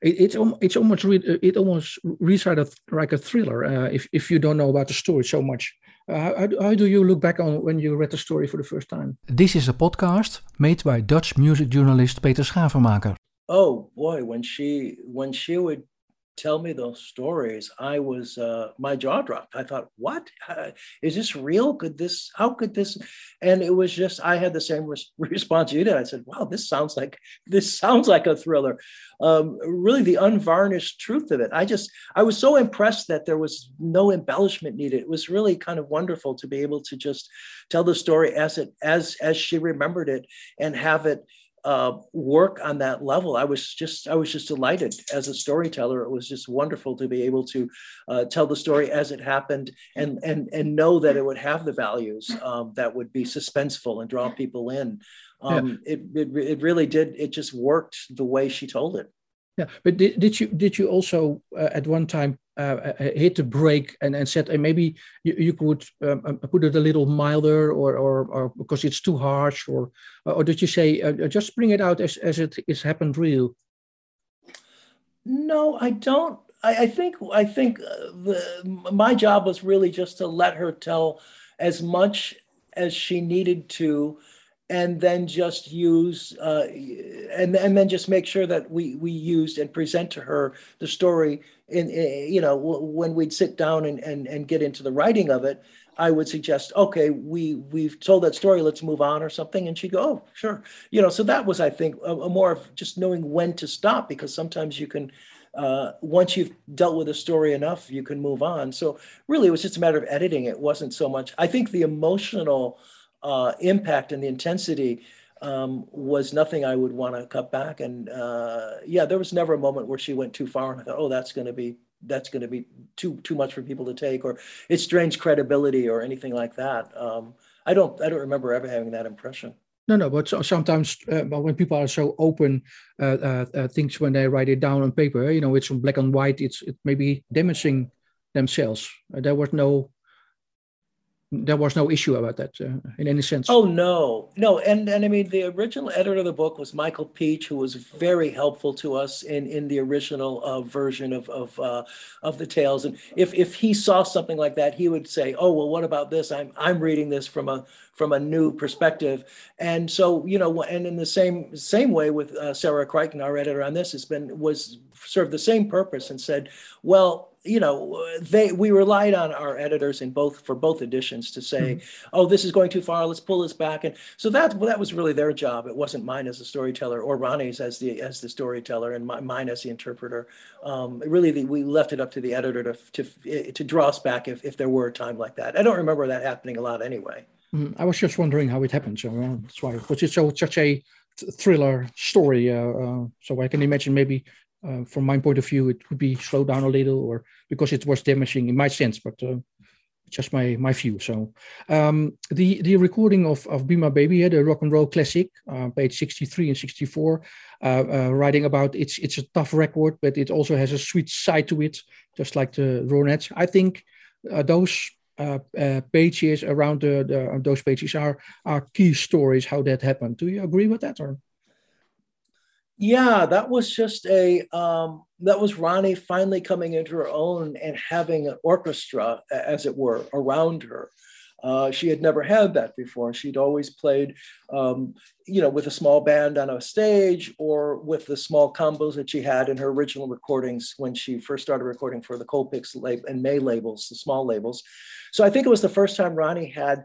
it, it's it's almost it almost reads like a thriller uh, if if you don't know about the story so much uh, Uh, how, how, do you look back on when you read the story for the first time? This is a podcast made by Dutch music journalist Peter Schavenmaker. Oh boy, when she when she would tell me those stories, I was uh, my jaw dropped. I thought, "What uh, is this real? Could this? How could this?" And it was just I had the same res- response you did. I said, "Wow, this sounds like this sounds like a thriller." Um, really, the unvarnished truth of it. I just I was so impressed that there was no embellishment needed. It was really kind of wonderful to be able to just tell the story as it as as she remembered it and have it uh, work on that level. I was just I was just delighted as a storyteller. It was just wonderful to be able to uh, tell the story as it happened and and and know that it would have the values um, that would be suspenseful and draw people in. Um, yeah. it, it it really did. It just worked the way she told it. Yeah, but did, did you did you also uh, at one time uh, uh hit the brake and, and said maybe you, you could um, um, put it a little milder or, or, or because it's too harsh or or did you say uh, just bring it out as, as it is happened real? No, I don't. I, I think I think uh, the, my job was really just to let her tell as much as she needed to and then just use uh, and and then just make sure that we we used and present to her the story in, in you know when we'd sit down and, and and get into the writing of it I would suggest, okay, we we've told that story, let's move on or something, and she'd go, oh, sure, you know. So that was, I think, a, a more of just knowing when to stop because sometimes you can, uh, once you've dealt with a story enough, you can move on. So really, it was just a matter of editing. It wasn't so much. I think the emotional uh, impact and the intensity um, was nothing I would want to cut back. And uh, yeah, there was never a moment where she went too far and I thought, oh, that's going to be that's going to be too too much for people to take, or it strains credibility, or anything like that. Um, I don't I don't remember ever having that impression. No, no, but sometimes uh, when people are so open, uh, uh, uh, things when they write it down on paper, you know, it's black and white. It's it may be damaging themselves. Uh, there was no there was no issue about that uh, in any sense. Oh no, no, and and I mean the original editor of the book was Michael Pietsch, who was very helpful to us in in the original uh, version of of uh, of the tales. And if if he saw something like that, he would say, "Oh well, what about this? I'm I'm reading this from a from a new perspective." And so you know, and in the same same way with uh, Sarah Crichton, our editor on this, has been was served the same purpose and said, "Well." You know they we relied on our editors in both for both editions to say mm-hmm. oh this is going too far let's pull this back. And so that that was really their job. It wasn't mine as a storyteller or ronnie's as the as the storyteller and my, mine as the interpreter. Um, really the, we left it up to the editor to, to to draw us back if, if there were a time like that. I don't remember that happening a lot anyway. Mm, i was just wondering how it happened so uh, that's why because it's so such a thriller story uh, uh, so i can imagine maybe uh, from my point of view, it could be slowed down a little, or because it was damaging in my sense, but uh, just my my view. So um, the the recording of of Be My Baby, yeah, the rock and roll classic, uh, page sixty three and sixty four, uh, uh, writing about it's it's a tough record, but it also has a sweet side to it, just like the Ronettes. I think uh, those. pages around the, the those pages are are key stories how that happened. Do you agree with that or? Yeah that was just a um, that was ronnie finally coming into her own and having an orchestra as it were around her uh, she had never had that before. She'd always played, um, you know, with a small band on a stage or with the small combos that she had in her original recordings when she first started recording for the Colpix and May labels, the small labels. So I think it was the first time Ronnie had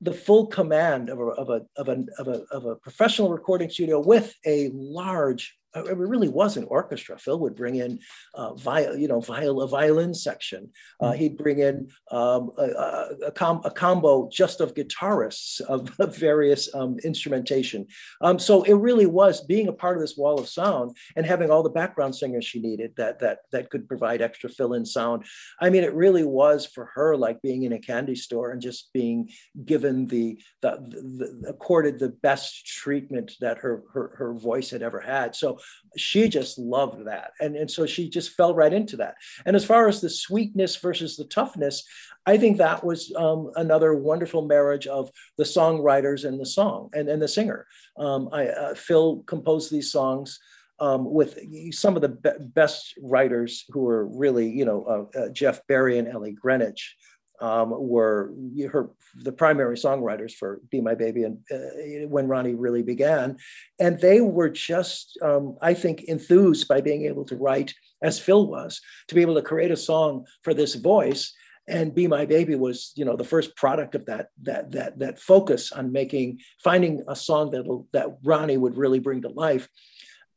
the full command of a, of a, of a, of a, of a professional recording studio with a large it really was an orchestra. Phil would bring in, uh, viol, you know, viol, a violin section. Uh, mm-hmm. he'd bring in um, a, a, a, com- a, combo just of guitarists of, of various um, instrumentation. Um, so it really was being a part of this wall of sound and having all the background singers she needed that that that could provide extra fill-in sound. I mean, it really was for her like being in a candy store and just being given the the, the, the accorded the best treatment that her her her voice had ever had. So she just loved that. And, and so she just fell right into that. And as far as the sweetness versus the toughness, I think that was um, another wonderful marriage of the songwriters and the song and, and the singer. Um, I, uh, Phil composed these songs. Um, with some of the be- best writers who were really, you know, uh, uh, Jeff Barry and Ellie Greenwich, um, were her the primary songwriters for "Be My Baby" and uh, when Ronnie really began, and they were just, um, I think, enthused by being able to write as Phil was to be able to create a song for this voice. And "Be My Baby" was, you know, the first product of that that that that focus on making finding a song that that Ronnie would really bring to life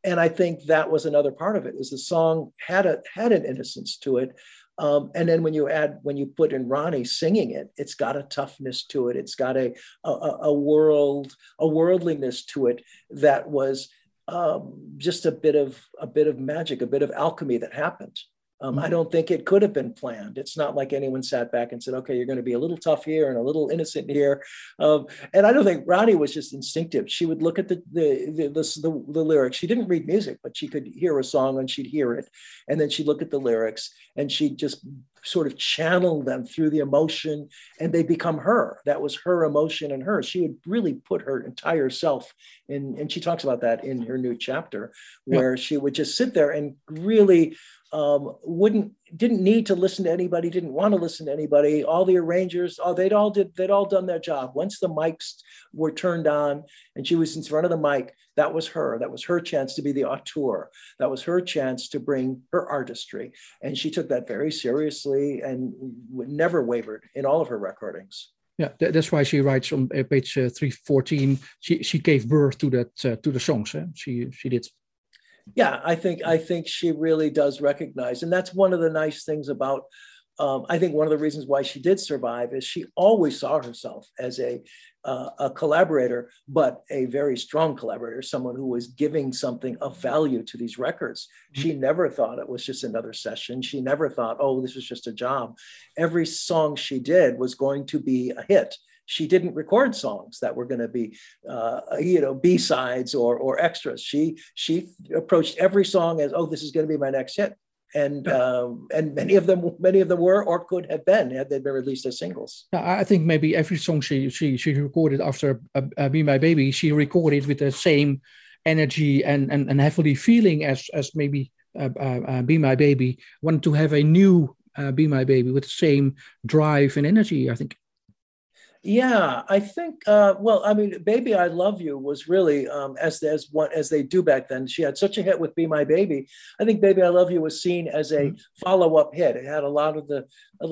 and I think that was another part of it. Is the song had a had an innocence to it, um, and then when you add, when you put in Ronnie singing it, it's got a toughness to it. It's got a, a, a world, a worldliness to it that was um, just a bit of a bit of magic, a bit of alchemy that happened. Um, I don't think it could have been planned. It's not like anyone sat back and said, okay, you're going to be a little tough here and a little innocent here. Um, and I don't think Ronnie was just instinctive. She would look at the the, the, the, the, lyrics. She didn't read music, but she could hear a song and she'd hear it. And then she'd look at the lyrics and she'd just sort of channel them through the emotion and they become her. That was her emotion and her. She would really put her entire self in, and she talks about that in her new chapter, where yeah. she would just sit there and really um, wouldn't didn't need to listen to anybody, didn't want to listen to anybody. All the arrangers, oh, they'd all did they'd all done their job. Once the mics were turned on and she was in front of the mic, that was her. That was her chance to be the auteur. That was her chance to bring her artistry, and she took that very seriously and never wavered in all of her recordings. Yeah, that's why she writes on uh, page uh, three fourteen. She she gave birth to that uh, to the songs. Eh? She she did yeah i think i think she really does recognize and that's one of the nice things about um, i think one of the reasons why she did survive is she always saw herself as a uh, a collaborator but a very strong collaborator someone who was giving something of value to these records. Mm-hmm. she never thought it was just another session. She never thought oh this was just a job. Every song she did was going to be a hit she didn't record songs that were going to be uh, you know b-sides or or extras she she approached every song as oh this is going to be my next hit and um, and many of them many of them were or could have been had they been released as singles. I think maybe every song she she she recorded after uh, uh, "Be My Baby" she recorded with the same energy and and, and heavily feeling as as maybe uh, uh, uh "Be My Baby" wanted to have a new uh, "Be My Baby" with the same drive and energy. I think. Yeah, I think. Uh, well, I mean, "Baby I Love You" was really um, as as what as they do back then. She had such a hit with "Be My Baby." I think "Baby I Love You" was seen as a mm-hmm. follow up hit. It had a lot of the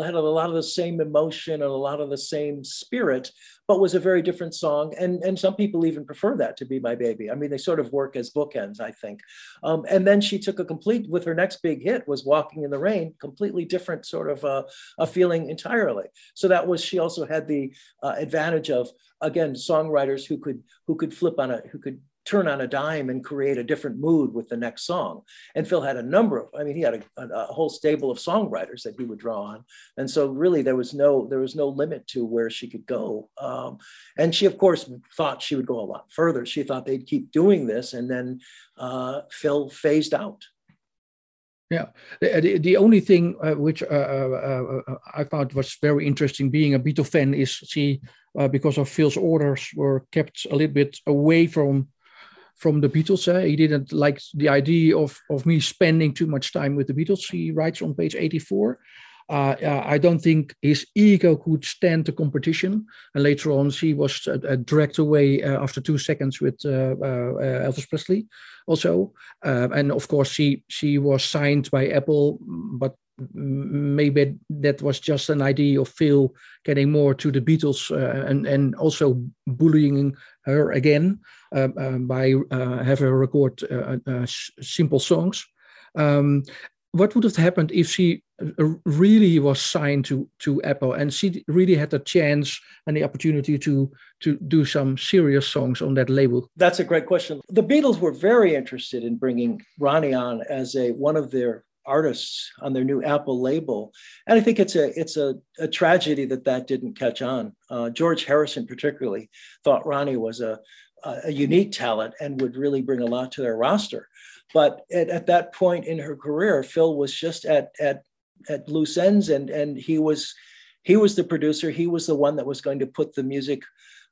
had a lot of the same emotion and a lot of the same spirit, but was a very different song. And, and some people even prefer that to be my baby. I mean, they sort of work as bookends, I think. Um, and then she took a complete, with her next big hit was Walking in the Rain, completely different sort of uh, a feeling entirely. So that was, she also had the uh, advantage of, again, songwriters who could, who could flip on a, who could turn on a dime and create a different mood with the next song. And Phil had a number of, I mean, he had a, a, whole stable of songwriters that he would draw on. And so really there was no, there was no limit to where she could go. Um, and she of course thought she would go a lot further. She thought they'd keep doing this. And then uh, Phil phased out. Yeah, the, the only thing uh, which uh, uh, uh, I found was very interesting being a Beatle fan is she, uh, because of Phil's orders, were kept a little bit away from from the Beatles. Uh, he didn't like the idea of, of me spending too much time with the Beatles. He writes on page 84. Uh, uh, I don't think his ego could stand the competition. And later on, he was uh, uh dragged away uh, after two seconds with Elvis Presley, also. and of course, she she was signed by Apple, but maybe that was just an idea of Phil getting more to the Beatles and and also bullying her again uh, uh, by uh, having her record simple songs. Um, what would have happened if she really was signed to to Apple and she really had the chance and the opportunity to to do some serious songs on that label? That's a great question. The Beatles were very interested in bringing Ronnie on as a one of their artists on their new Apple label, and I think it's a it's a, a tragedy that that didn't catch on. Uh, George Harrison particularly thought Ronnie was a a unique talent and would really bring a lot to their roster. But at, at that point in her career, Phil was just at at at loose ends, and and he was he was the producer. He was the one that was going to put the music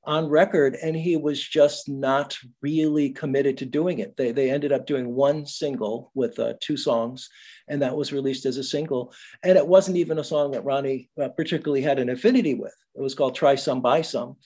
on record, and he was just not really committed to doing it. They they ended up doing one single with uh, two songs, and that was released as a single. And it wasn't even a song that Ronnie uh, particularly had an affinity with. It was called "Try Some Buy Some."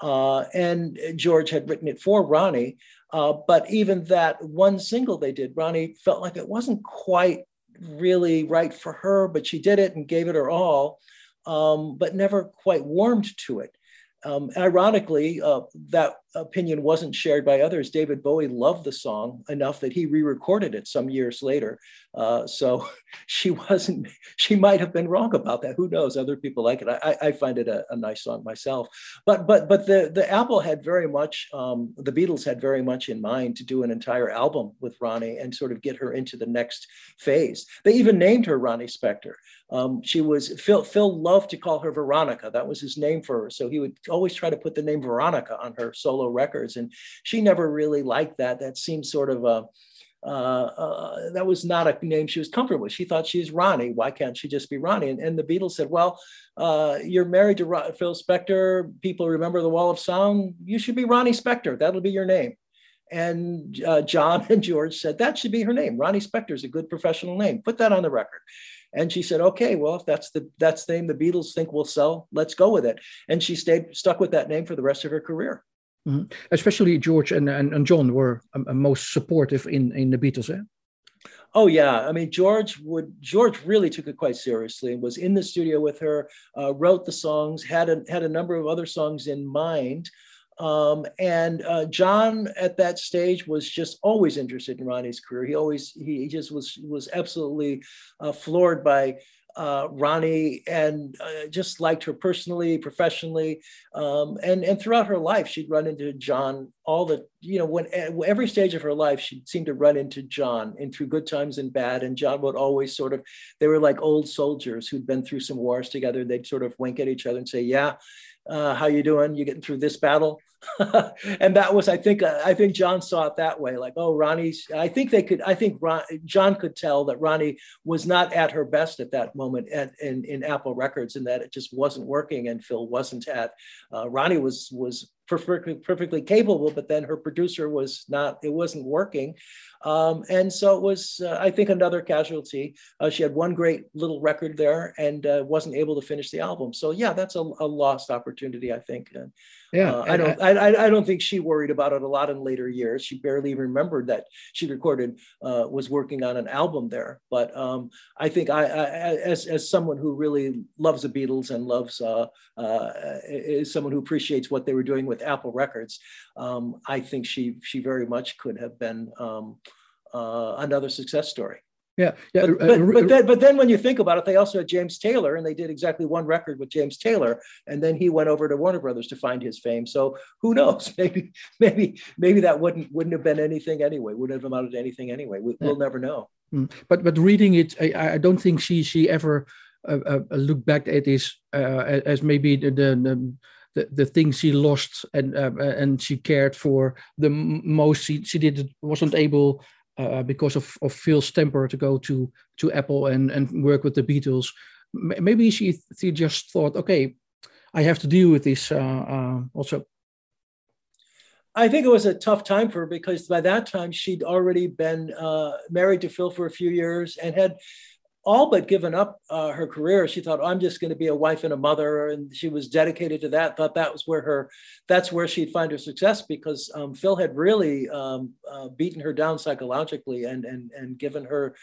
Uh, and George had written it for Ronnie. Uh, but even that one single they did, Ronnie felt like it wasn't quite really right for her, but she did it and gave it her all, um, but never quite warmed to it. Um, ironically, uh, that opinion wasn't shared by others. David Bowie loved the song enough that he re-recorded it some years later. Uh, so she wasn't. She might have been wrong about that. Who knows? Other people like it. I, I find it a, a, nice song myself. But but but the the Apple had very much. Um, the Beatles had very much in mind to do an entire album with Ronnie and sort of get her into the next phase. They even named her Ronnie Spector. Um, she was Phil. Phil loved to call her Veronica. That was his name for her. So he would always try to put the name Veronica on her solo records, and she never really liked that. That seemed sort of a uh, uh, that was not a name she was comfortable with. She thought she's Ronnie. Why can't she just be Ronnie? And, and the Beatles said, "Well, uh, you're married to Phil Spector. People remember the Wall of Sound. You should be Ronnie Spector. That'll be your name." And uh, John and George said that should be her name. Ronnie Spector is a good professional name. Put that on the record. And she said, "Okay, well, if that's the that's the name the Beatles think will sell, let's go with it." And she stayed stuck with that name for the rest of her career. Mm-hmm. Especially George and, and, and John were um, uh, most supportive in in the Beatles. Eh? Oh yeah, I mean George would George really took it quite seriously and was in the studio with her, uh, wrote the songs, had a had a number of other songs in mind. Um, and uh, John at that stage was just always interested in Ronnie's career. He always he, just was was absolutely uh, floored by uh, Ronnie and uh, just liked her personally, professionally, um, and and throughout her life, she'd run into John all the you know when every stage of her life she seemed to run into John and through good times and bad, and John would always sort of they were like old soldiers who'd been through some wars together. They'd sort of wink at each other and say, "Yeah, uh, how you doing? You getting through this battle?" and that was, I think, uh, I think John saw it that way. Like, oh, Ronnie's. I think they could. I think Ron, John could tell that Ronnie was not at her best at that moment at, in in Apple Records, and that it just wasn't working, and Phil wasn't at. Uh, Ronnie was was perfectly perfectly capable, but then her producer was not. It wasn't working, um, and so it was. Uh, I think another casualty. Uh, she had one great little record there, and uh, wasn't able to finish the album. So yeah, that's a, a lost opportunity. I think. Yeah, uh, I don't. I, I, I, don't think she worried about it a lot in later years. She barely remembered that she recorded, uh, was working on an album there. But um, I think I, I, as as someone who really loves the Beatles and loves uh, uh, is someone who appreciates what they were doing with Apple Records, um, I think she she very much could have been um, uh, another success story. Yeah, yeah. But, but, but, then, but then when you think about it, they also had James Taylor, and they did exactly one record with James Taylor, and then he went over to Warner Brothers to find his fame. So who knows? Maybe, maybe, maybe that wouldn't wouldn't have been anything anyway. Wouldn't have amounted to anything anyway. We, will never know. Mm. But but reading it, I, I don't think she she ever uh, uh, looked back at this uh, as maybe the, the the, the things she lost and uh, and she cared for the most. She she did wasn't able uh, because of, of Phil's temper to go to to Apple and and work with the Beatles. Maybe she she just thought, okay, I have to deal with this uh, uh, also. I think it was a tough time for her because by that time she'd already been uh, married to Phil for a few years and had all but given up uh, her career. She thought, I'm just going to be a wife and a mother. And she was dedicated to that, thought that was where her, that's where she'd find her success because um, Phil had really um, uh, beaten her down psychologically and, and, and given her,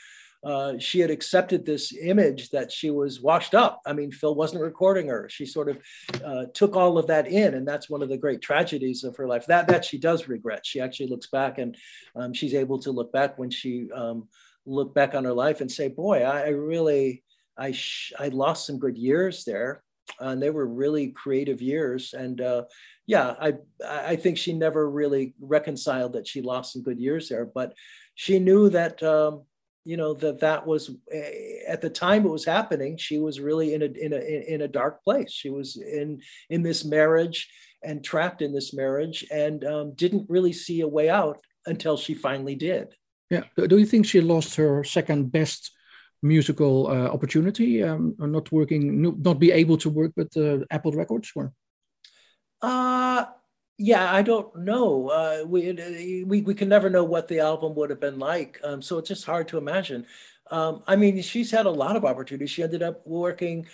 uh, she had accepted this image that she was washed up. I mean, Phil wasn't recording her. She sort of uh, took all of that in, and that's one of the great tragedies of her life. That that she does regret. She actually looks back, and um, she's able to look back when she um, look back on her life and say, boy, I, really, I, sh- I lost some good years there. Uh, and they were really creative years. And uh, yeah, I, I think she never really reconciled that she lost some good years there, but she knew that, um, you know, that that was eh, at the time it was happening. She was really in a, in a, in a dark place. She was in, in this marriage and trapped in this marriage and um, didn't really see a way out until she finally did. Yeah. Do you think she lost her second best musical uh, opportunity, um, not working, not be able to work with uh, Apple Records, or? Uh, yeah, I don't know. Uh, we, we we can never know what the album would have been like, um, so it's just hard to imagine. Um, I mean, she's had a lot of opportunities. She ended up working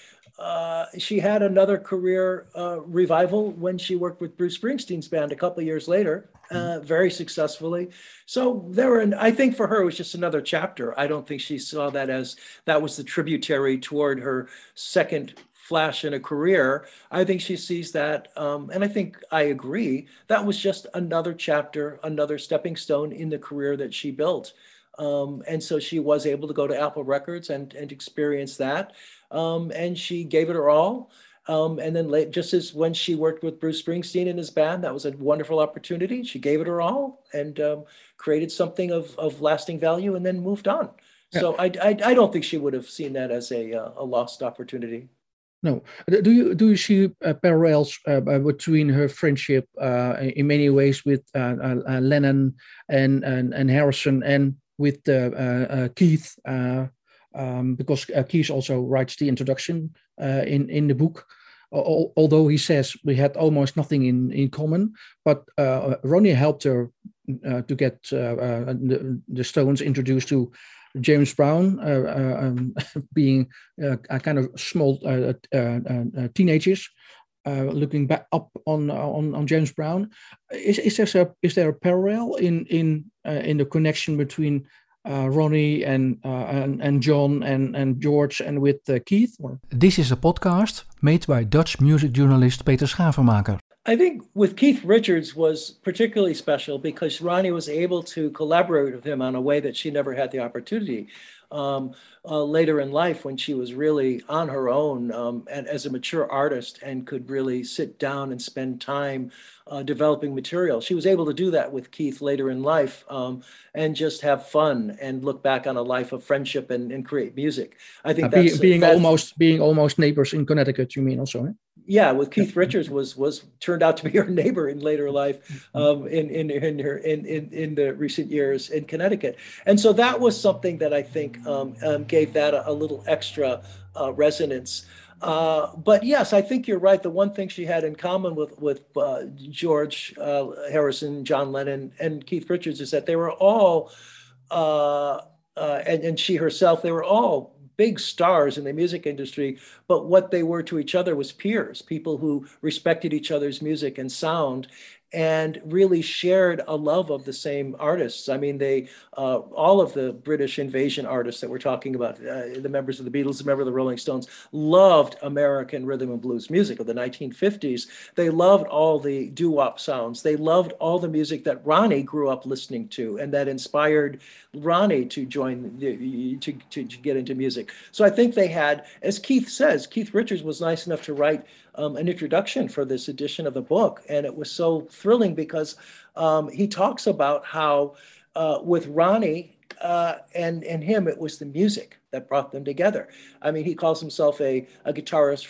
uh, she had another career uh, revival when she worked with Bruce Springsteen's band a couple years later, uh, mm-hmm. very successfully. So there were, I think for her, it was just another chapter. I don't think she saw that as that was the tributary toward her second flash in a career. I think she sees that, um, and I think I agree, that was just another chapter, another stepping stone in the career that she built. Um, and so she was able to go to Apple Records and, and experience that um, and she gave it her all. Um, and then late, just as when she worked with Bruce Springsteen and his band, that was a wonderful opportunity. She gave it her all and um, created something of, of lasting value and then moved on. Yeah. So I, I, I, don't think she would have seen that as a, uh, a lost opportunity. No. Do you do you see uh, parallels uh, between her friendship uh, in many ways with uh, uh, Lennon and, and and Harrison and with Keith? um, because uh, Keith also writes the introduction uh, in in the book. although he says we had almost nothing in, in common, but uh, Ronnie helped her uh, to get uh, uh, the, the, Stones introduced to James Brown, um, being a kind of small teenagers. looking back up on, on on James Brown, is, is there a is there a parallel in in in the connection between uh, Ronnie and, uh, and, and John and and George and with uh, Keith? This is a podcast made by Dutch music journalist Peter Schavenmaker. I think with Keith Richards was particularly special because Ronnie was able to collaborate with him on a way that she never had the opportunity um, uh, later in life when she was really on her own um, and as a mature artist and could really sit down and spend time uh, developing material. She was able to do that with Keith later in life um, and just have fun and look back on a life of friendship and, and create music. I think uh, that's, being, being that's, almost being almost neighbors in Connecticut. You mean also? Eh? Yeah, with Keith Richards was was turned out to be her neighbor in later life, mm-hmm. um, in in in her in, in in the recent years in Connecticut, and so that was something that I think um, um, gave that a, a little extra uh, resonance. Uh, but yes, I think you're right. The one thing she had in common with with uh, George uh, Harrison, John Lennon, and Keith Richards is that they were all, uh, uh, and and she herself, they were all big stars in the music industry, but what they were to each other was peers, people who respected each other's music and sound and really shared a love of the same artists. I mean, they uh, all of the British invasion artists that we're talking about, uh, the members of the Beatles, the members of the Rolling Stones, loved American rhythm and blues music of the 1950s. They loved all the doo-wop sounds. They loved all the music that Ronnie grew up listening to, and that inspired Ronnie to join to, to, to get into music. So I think they had, as Keith says, Keith Richards was nice enough to write um, an introduction for this edition of the book. And it was so thrilling because um, he talks about how uh, with Ronnie uh, and, and him, it was the music that brought them together. I mean, he calls himself a, a guitarist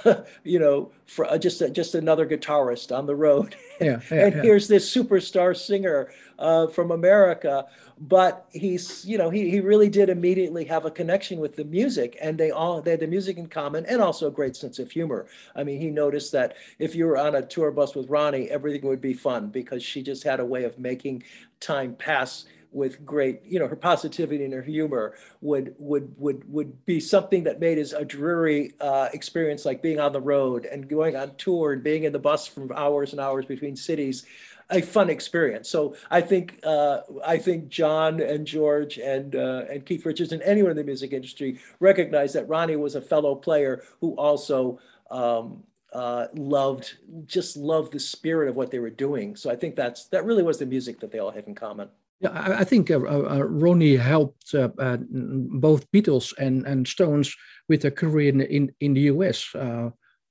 you know, for uh, just a, just another guitarist on the road. Yeah, yeah and yeah. here's this superstar singer uh, from America, but he's you know he he really did immediately have a connection with the music, and they all they had the music in common, and also a great sense of humor. I mean, he noticed that if you were on a tour bus with Ronnie, everything would be fun because she just had a way of making time pass with great, you know, her positivity and her humor would would would would be something that made his a dreary uh, experience like being on the road and going on tour and being in the bus from hours and hours between cities a fun experience. So I think uh, I think John and George and uh, and Keith Richards and anyone in the music industry recognize that Ronnie was a fellow player who also um, uh, loved just loved the spirit of what they were doing. So I think that's that really was the music that they all had in common. Yeah, I, I think uh, uh, uh Ronnie helped both Beatles and, and Stones with a career in in, in the US.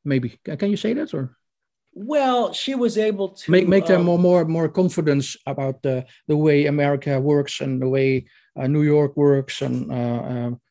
Maybe can you say that or? Well, she was able to make make them um, more more more confidence about the the way America works and the way uh, New York works and. Uh, um,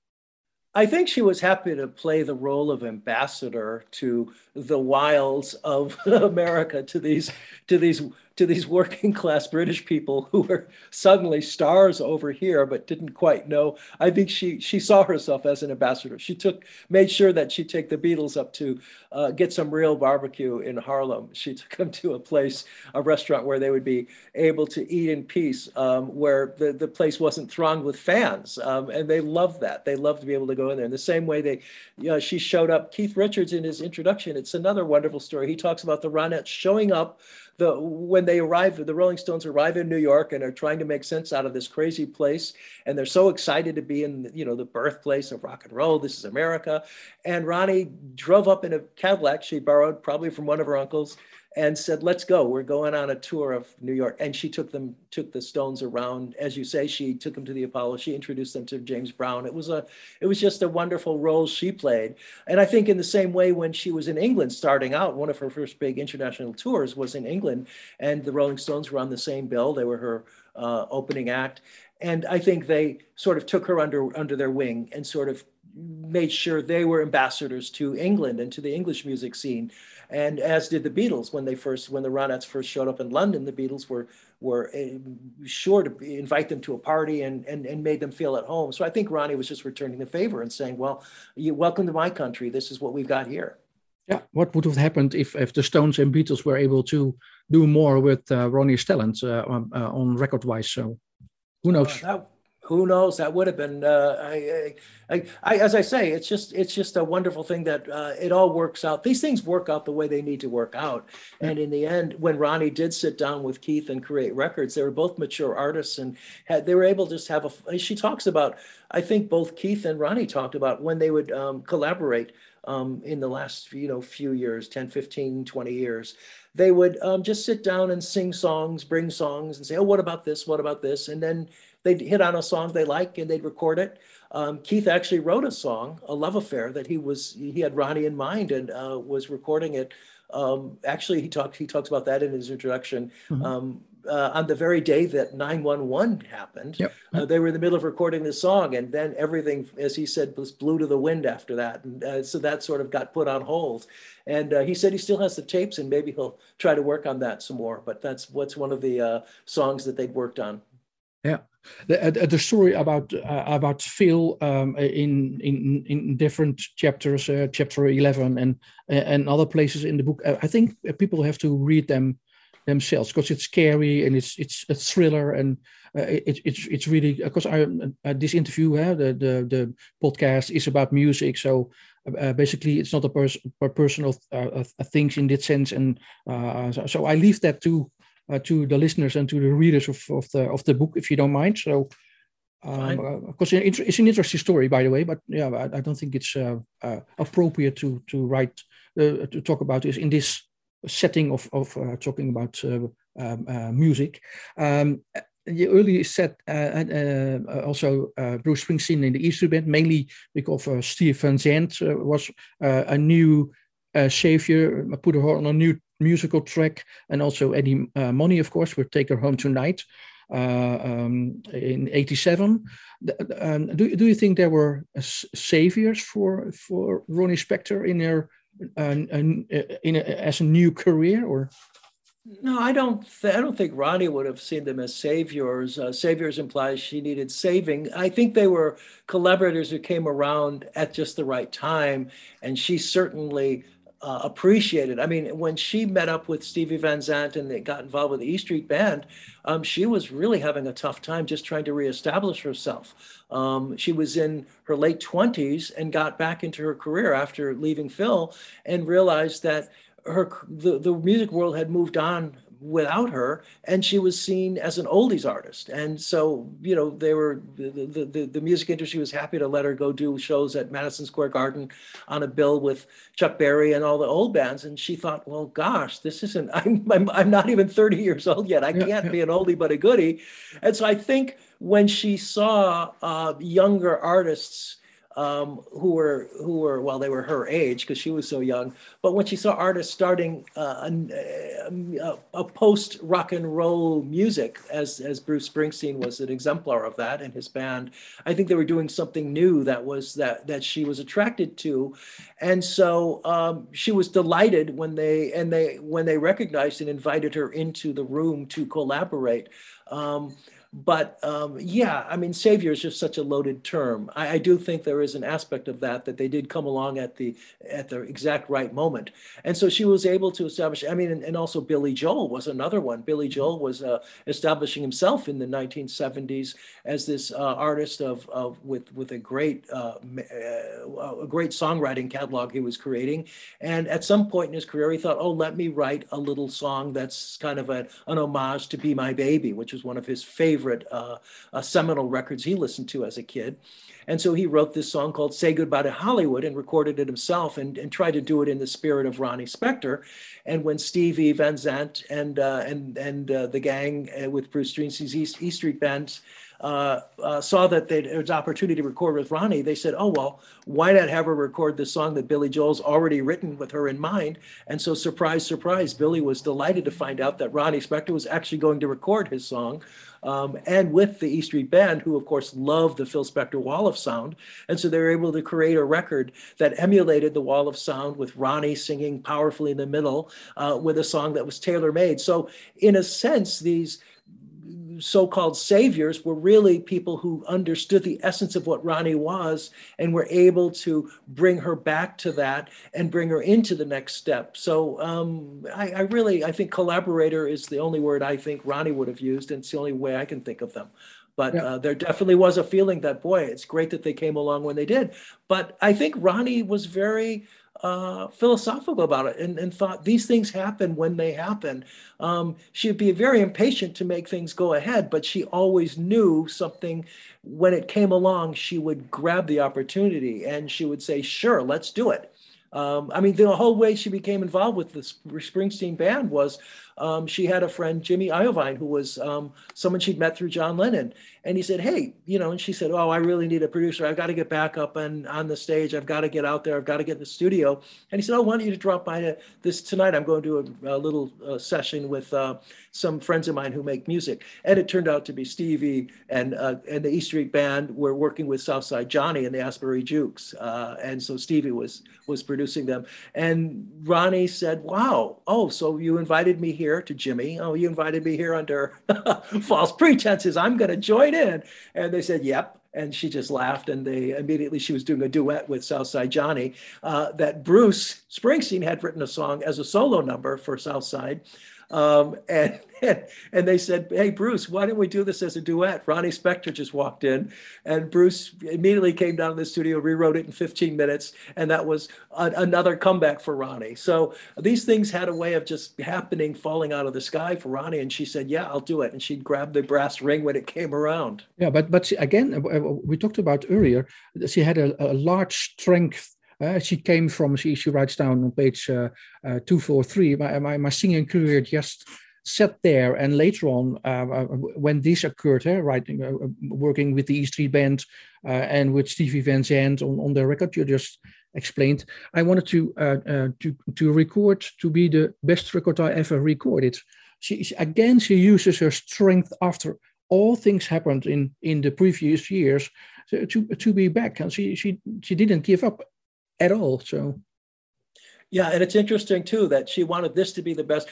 I think she was happy to play the role of ambassador to the wilds of America, to these to these to these working class British people who were suddenly stars over here, but didn't quite know. I think she she saw herself as an ambassador. She took made sure that she'd take the Beatles up to uh, get some real barbecue in Harlem. She took them to a place, a restaurant where they would be able to eat in peace, um, where the, the place wasn't thronged with fans, um, and they loved that. They loved to be able to go in there. In the same way they, you know, she showed up. Keith Richards in his introduction. It's another wonderful story. He talks about the Ronettes showing up the when they arrive, the Rolling Stones arrive in New York and are trying to make sense out of this crazy place, and they're so excited to be in you know the birthplace of rock and roll. This is America, and Ronnie drove up in a Cadillac she borrowed probably from one of her uncles and said, "Let's go. We're going on a tour of New York." And she took them, took the Stones around, as you say. She took them to the Apollo. She introduced them to James Brown. It was a, it was just a wonderful role she played. And I think in the same way, when she was in England, starting out, one of her first big international tours was in England, and the Rolling Stones were on the same bill. They were her uh, opening act, and I think they sort of took her under under their wing and sort of made sure they were ambassadors to England and to the English music scene and as did the Beatles when they first when the Ronettes first showed up in London. The Beatles were were uh, sure to invite them to a party and, and and made them feel at home. So I think Ronnie was just returning the favor and saying, "Well, you welcome to my country. This is what we've got here." Yeah, what would have happened if, if the Stones and Beatles were able to do more with uh, Ronnie's talent uh, on, uh, on record wise? So who knows? that, who knows? That would have been. Uh, I, I, I, as I say, it's just it's just a wonderful thing that uh, it all works out. These things work out the way they need to work out. And in the end, when Ronnie did sit down with Keith and create records, they were both mature artists and had they were able to just have a. She talks about. I think both Keith and Ronnie talked about when they would um, collaborate um, in the last you know few years 10 15 20 years they would um, just sit down and sing songs bring songs and say oh what about this what about this and then they'd hit on a song they like and they'd record it. Um, Keith actually wrote a song, a love affair, that he was he had Ronnie in mind and uh, was recording it. Um, actually, he talks he talks about that in his introduction. Mm-hmm. Um, uh, on the very day that 911 happened, yep. uh, they were in the middle of recording the song, and then everything, as he said, was blew to the wind after that. And uh, so that sort of got put on hold. And uh, he said he still has the tapes, and maybe he'll try to work on that some more. But that's what's one of the uh, songs that they'd worked on. Yeah, the, uh, the story about uh, about Phil um, in in in different chapters, uh, chapter eleven and and other places in the book. I think people have to read them themselves because it's scary and it's it's a thriller and uh, it, it's it's really because I uh, this interview uh, the, the the podcast is about music so uh, basically it's not a, pers- a personal things in that sense and so, so, I leave that to uh, to the listeners and to the readers of, of the of the book, if you don't mind. So, um, uh, it's an interesting story, by the way, but yeah, I, I don't think it's uh, uh, appropriate to to write uh, to talk about this in this setting of of uh, talking about um, music. Um, you earlier said also Bruce Springsteen in the Easter Band, mainly because Steve Van Zandt was a new savior, put her on a new musical track, and also Eddie uh, Money, of course, with Take Her Home Tonight uh, um, in '87. Um, do, do you think there were uh, saviors for for Ronnie Spector in their uh, in a, as a new career, or? No, I don't. I don't think Ronnie would have seen them as saviors. Uh, saviors implies she needed saving. I think they were collaborators who came around at just the right time, and she certainly uh, appreciated. I mean, when she met up with Stevie Van Zandt and they got involved with the E Street Band, um, she was really having a tough time just trying to reestablish herself. Um, she was in her late 20s and got back into her career after leaving Phil and realized that her the, the music world had moved on without her and she was seen as an oldies artist. And so you know they were the, the, the music industry was happy to let her go do shows at madison square garden on a bill with chuck berry and all the old bands. And she thought well gosh this isn't i'm i'm, I'm not even 30 years old yet. I can't be an oldie but a goodie. And so i think when she saw uh, younger artists um, who were who were well they were her age because she was so young. But when she saw artists starting uh, a, a, post rock and roll music as as bruce springsteen was an exemplar of that and his band i think they were doing something new that was that that she was attracted to. And so um, she was delighted when they and they when they recognized and invited her into the room to collaborate. Um, but um, yeah, I mean, savior is just such a loaded term. I, I, do think there is an aspect of that that they did come along at the at the exact right moment, and so she was able to establish. I mean, and, and also Billy Joel was another one. Billy Joel was uh, establishing himself in the 1970s as this uh, artist of, of with with a great uh, uh, a great songwriting catalog he was creating, and at some point in his career, he thought, oh, let me write a little song that's kind of a, an homage to "Be My Baby," which was one of his favorite favorite uh, uh, seminal records he listened to as a kid. And so he wrote this song called Say Goodbye to Hollywood and recorded it himself and, and tried to do it in the spirit of Ronnie Spector. And when Stevie Van Zandt and, uh, and, and uh, the gang uh, with Bruce Springsteen's East, East Street Band uh, uh, saw that there was opportunity to record with Ronnie, they said, "Oh well, why not have her record the song that Billy Joel's already written with her in mind?" And so, surprise, surprise, Billy was delighted to find out that Ronnie Spector was actually going to record his song um, and with the E Street Band, who of course loved the Phil Spector Wall of Sound. And so they were able to create a record that emulated the Wall of Sound with Ronnie singing powerfully in the middle uh, with a song that was tailor made. So, in a sense, these so-called saviors were really people who understood the essence of what Ronnie was and were able to bring her back to that and bring her into the next step. So um, I, I, really, I think collaborator is the only word I think Ronnie would have used, and it's the only way I can think of them. But yeah. uh, there definitely was a feeling that, boy, it's great that they came along when they did. But I think Ronnie was very uh, philosophical about it and, and thought these things happen when they happen. Um, she'd be very impatient to make things go ahead, but she always knew something when it came along, she would grab the opportunity and she would say, Sure, let's do it. Um, I mean, the whole way she became involved with the Springsteen band was um, she had a friend, Jimmy Iovine, who was um, someone she'd met through John Lennon. And he said, Hey, you know, and she said, Oh, I really need a producer. I've got to get back up and on the stage. I've got to get out there. I've got to get in the studio. And he said, Oh, why don't you drop by to this tonight? I'm going to do a, a little uh, session with uh, some friends of mine who make music. And it turned out to be Stevie and uh, and the E Street Band were working with Southside Johnny and the Asbury Jukes. Uh, and so Stevie was was producing them. And Ronnie said, Wow, oh, so you invited me here here to Jimmy. Oh, you invited me here under false pretenses. I'm going to join in. And they said, yep. And she just laughed. And they immediately, she was doing a duet with Southside Johnny uh, that Bruce Springsteen had written a song as a solo number for Southside. Um, and, and, they said, "Hey Bruce, why don't we do this as a duet?" Ronnie Spector just walked in, and Bruce immediately came down to the studio, rewrote it in 15 minutes, and that was a, another comeback for Ronnie. So these things had a way of just happening, falling out of the sky for Ronnie, and she said, "Yeah, I'll do it," and she grabbed the brass ring when it came around. Yeah, but but again, uh, uh, we talked about earlier. She had a, a large strength she came from, she, she writes down on page uh, uh, 243, my, my, my singing career just sat there. And later on, uh, when this occurred, uh, writing, uh, working with the E Street Band and with Stevie Van Zandt on, on the record you just explained, I wanted to, to, to record to be the best record I ever recorded. She, again, she uses her strength after all things happened in, in the previous years to, to, to be back. And she, she, she didn't give up at all. So, yeah, and it's interesting too that she wanted this to be the best.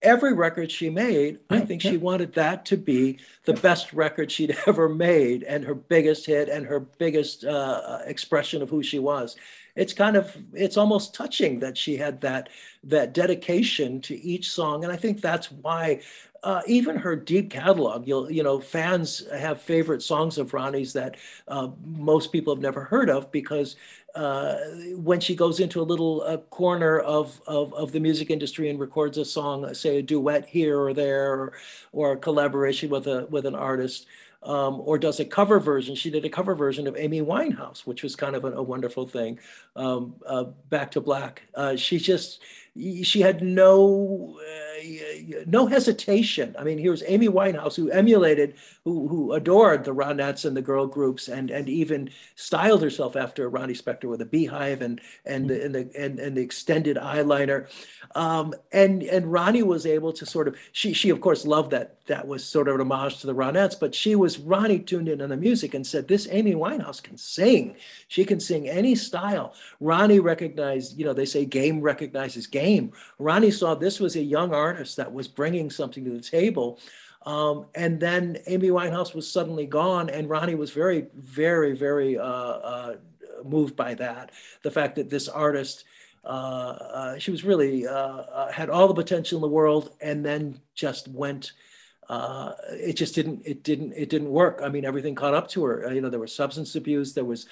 Every record she made, yeah, I think yeah. she wanted that to be the best record she'd ever made and her biggest hit and her biggest uh, expression of who she was. It's kind of it's almost touching that she had that that dedication to each song, and I think that's why uh, even her deep catalog, you'll you know fans have favorite songs of Ronnie's that uh, most people have never heard of because uh, when she goes into a little uh, corner of, of, of the music industry and records a song, say a duet here or there, or, or a collaboration with a with an artist, um, or does a cover version. She did a cover version of Amy Winehouse, which was kind of a, a wonderful thing. Um, uh, Back to Black. Uh, she just she had no no hesitation. I mean, here's Amy Winehouse, who emulated, who who adored the Ronettes and the girl groups, and and even styled herself after Ronnie Spector with a beehive and and the and the and, and the extended eyeliner, um, and and Ronnie was able to sort of she she of course loved that that was sort of an homage to the Ronettes, but she was Ronnie tuned in on the music and said, "This Amy Winehouse can sing. She can sing any style." Ronnie recognized, you know, they say game recognizes game. Ronnie saw this was a young artist that was bringing something to the table. Um, and then Amy Winehouse was suddenly gone, and Ronnie was very, very, very uh, uh, moved by that. The fact that this artist, uh, uh she was really uh, uh, had all the potential in the world, and then just went it just didn't it didn't it didn't work i mean everything caught up to her you know there was substance abuse there was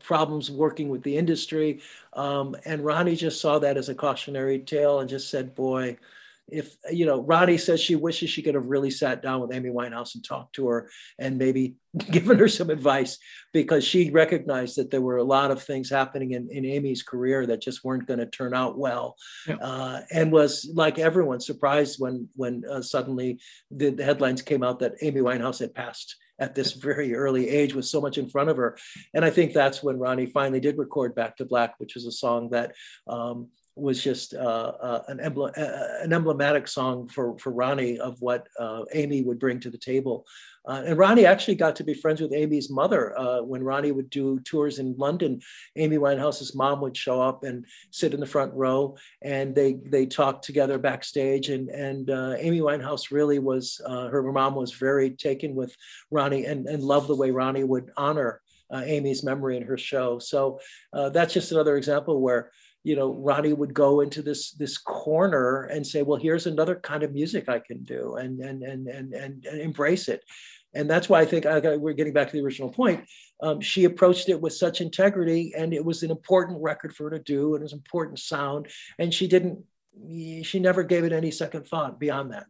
problems working with the industry um, and ronnie just saw that as a cautionary tale and just said boy if you know Ronnie says she wishes she could have really sat down with Amy Winehouse and talked to her and maybe given her some advice because she recognized that there were a lot of things happening in, in Amy's career that just weren't going to turn out well. Yeah. uh, and was like everyone surprised when when uh, suddenly the, the headlines came out that Amy Winehouse had passed at this very early age with so much in front of her. And I think that's when Ronnie finally did record Back to Black which was a song that um, was just uh, uh, an, emblem, uh, an emblematic song for, for Ronnie of what uh, Amy would bring to the table. Uh, and Ronnie actually got to be friends with Amy's mother. Uh, when Ronnie would do tours in London, Amy Winehouse's mom would show up and sit in the front row, and they they talked together backstage. And and Amy Winehouse really was her mom was very taken with Ronnie and and loved the way Ronnie would honor Amy's memory in her show. So that's just another example where you know ronnie would go into this this corner and say well here's another kind of music i can do and and and and and, embrace it and that's why i think I we're getting back to the original point um, she approached it with such integrity and it was an important record for her to do and it was an important sound and she didn't she never gave it any second thought beyond that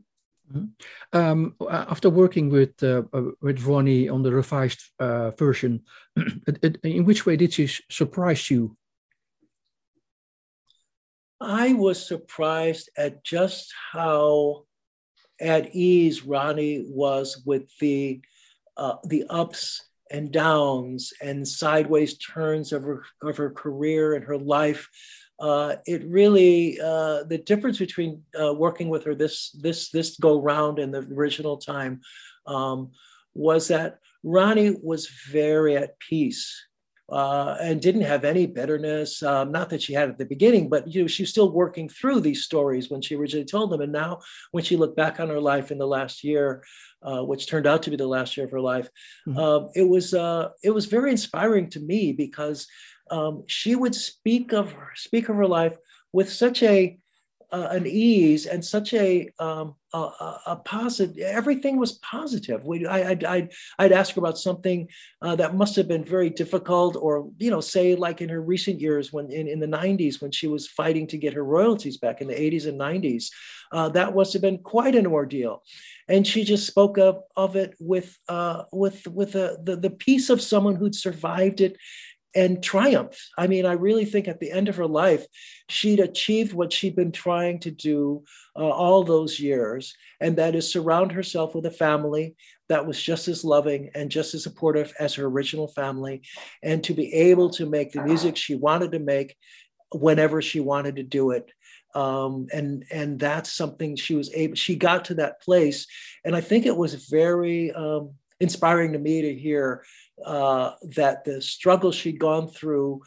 Mm-hmm. Um, after working with uh, uh, with Ronnie on the revised uh, version, in which way did she surprise you? I was surprised at just how at ease Ronnie was with the uh, the ups and downs and sideways turns of her of her career and her life. Uh, it really uh, the difference between uh, working with her this this this go round and the original time um, was that Ronnie was very at peace uh, and didn't have any bitterness. Um, not that she had at the beginning, but you know, she was still working through these stories when she originally told them. And now, when she looked back on her life in the last year, uh, which turned out to be the last year of her life, mm-hmm. uh, it was uh, it was very inspiring to me because um, she would speak of her, speak of her life with such a uh, an ease and such a, um, a, a, positive. Everything was positive. We, I, I'd, I'd, I'd ask her about something uh, that must have been very difficult, or you know, say like in her recent years when in, in the '90s when she was fighting to get her royalties back in the '80s and '90s, uh, that must have been quite an ordeal. And she just spoke of, of it with uh, with with the, the the peace of someone who'd survived it and triumph. I mean, I really think at the end of her life, she'd achieved what she'd been trying to do uh, all those years, and that is surround herself with a family that was just as loving and just as supportive as her original family, and to be able to make the music she wanted to make whenever she wanted to do it. Um, and and that's something she was able. She got to that place, and I think it was very um, inspiring to me to hear uh, that the struggle she'd gone through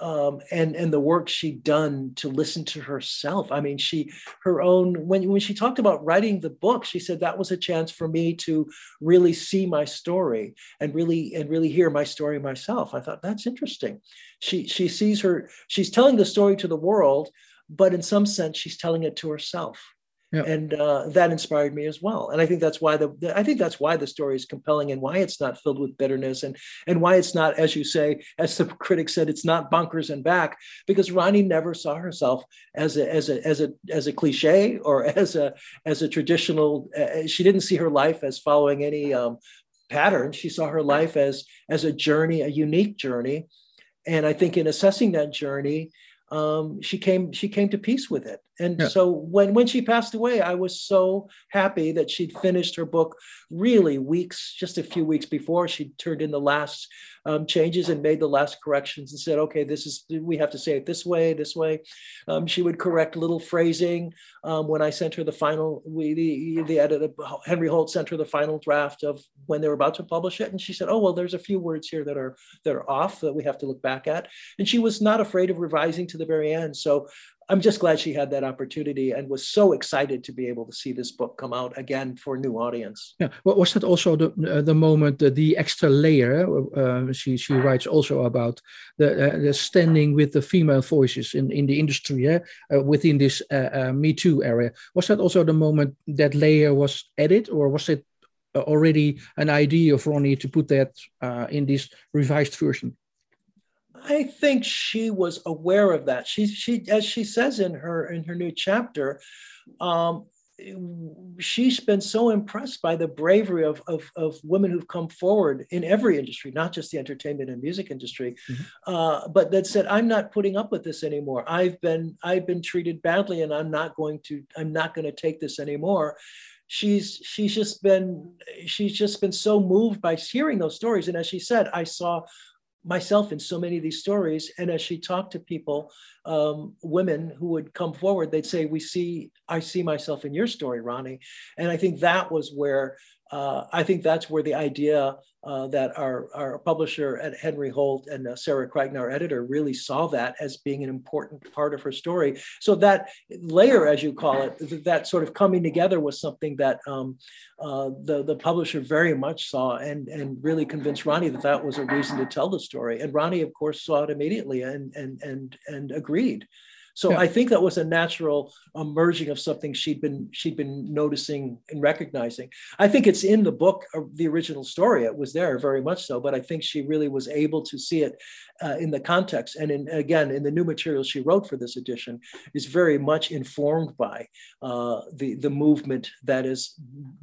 um, and and the work she'd done to listen to herself. I mean, she her own when when she talked about writing the book, she said that was a chance for me to really see my story and really and really hear my story myself. I thought that's interesting. She she sees her she's telling the story to the world, but in some sense she's telling it to herself yeah. and uh, that inspired me as well. And i think that's why the, i think that's why the story is compelling and why it's not filled with bitterness and and why it's not as you say as the critic said it's not bunkers and back. Because ronnie never saw herself as a as a as a as a cliche or as a as a traditional uh, she didn't see her life as following any um, pattern. She saw her life as as a journey a unique journey. And i think in assessing that journey um, she came she came to peace with it and yeah. so when when she passed away i was so happy that she'd finished her book really weeks just a few weeks before she turned in the last um, changes and made the last corrections and said okay this is we have to say it this way this way. Um, she would correct little phrasing um, when i sent her the final we the, the editor henry holt sent her the final draft of when they were about to publish it and she said oh well there's a few words here that are that are off that we have to look back at. And she was not afraid of revising to the very end. So I'm just glad she had that opportunity and was so excited to be able to see this book come out again for a new audience. Yeah, well, was that also the uh, the moment uh, the extra layer? Uh, she she writes also about the uh, the standing with the female voices in in the industry uh, within this uh, Me Too area. Was that also the moment that layer was added, or was it already an idea of Ronnie to put that in this revised version? I think she was aware of that. She, she, as she says in her in her new chapter, um, she's been so impressed by the bravery of, of, of, women who've come forward in every industry, not just the entertainment and music industry, mm-hmm. uh, but that said, I'm not putting up with this anymore. I've been I've been treated badly, and I'm not going to I'm not going to take this anymore. She's she's just been she's just been so moved by hearing those stories, and as she said, I saw myself in so many of these stories. And as she talked to people, um, women who would come forward, they'd say, "We see, I see myself in your story, Ronnie." And I think that was where uh, I think that's where the idea uh, that our, our publisher at Henry Holt and uh, Sarah Crichton, our editor, really saw that as being an important part of her story. So that layer, as you call it, that sort of coming together was something that um, uh, the, the publisher very much saw and, and really convinced Ronnie that that was a reason to tell the story. And Ronnie, of course, saw it immediately and, and, and, and agreed. So yeah. I think that was a natural emerging of something she'd been she'd been noticing and recognizing. I think it's in the book, uh, the original story. It was there very much so, but I think she really was able to see it uh, in the context. And in, again, in the new material she wrote for this edition, is very much informed by uh, the the movement that has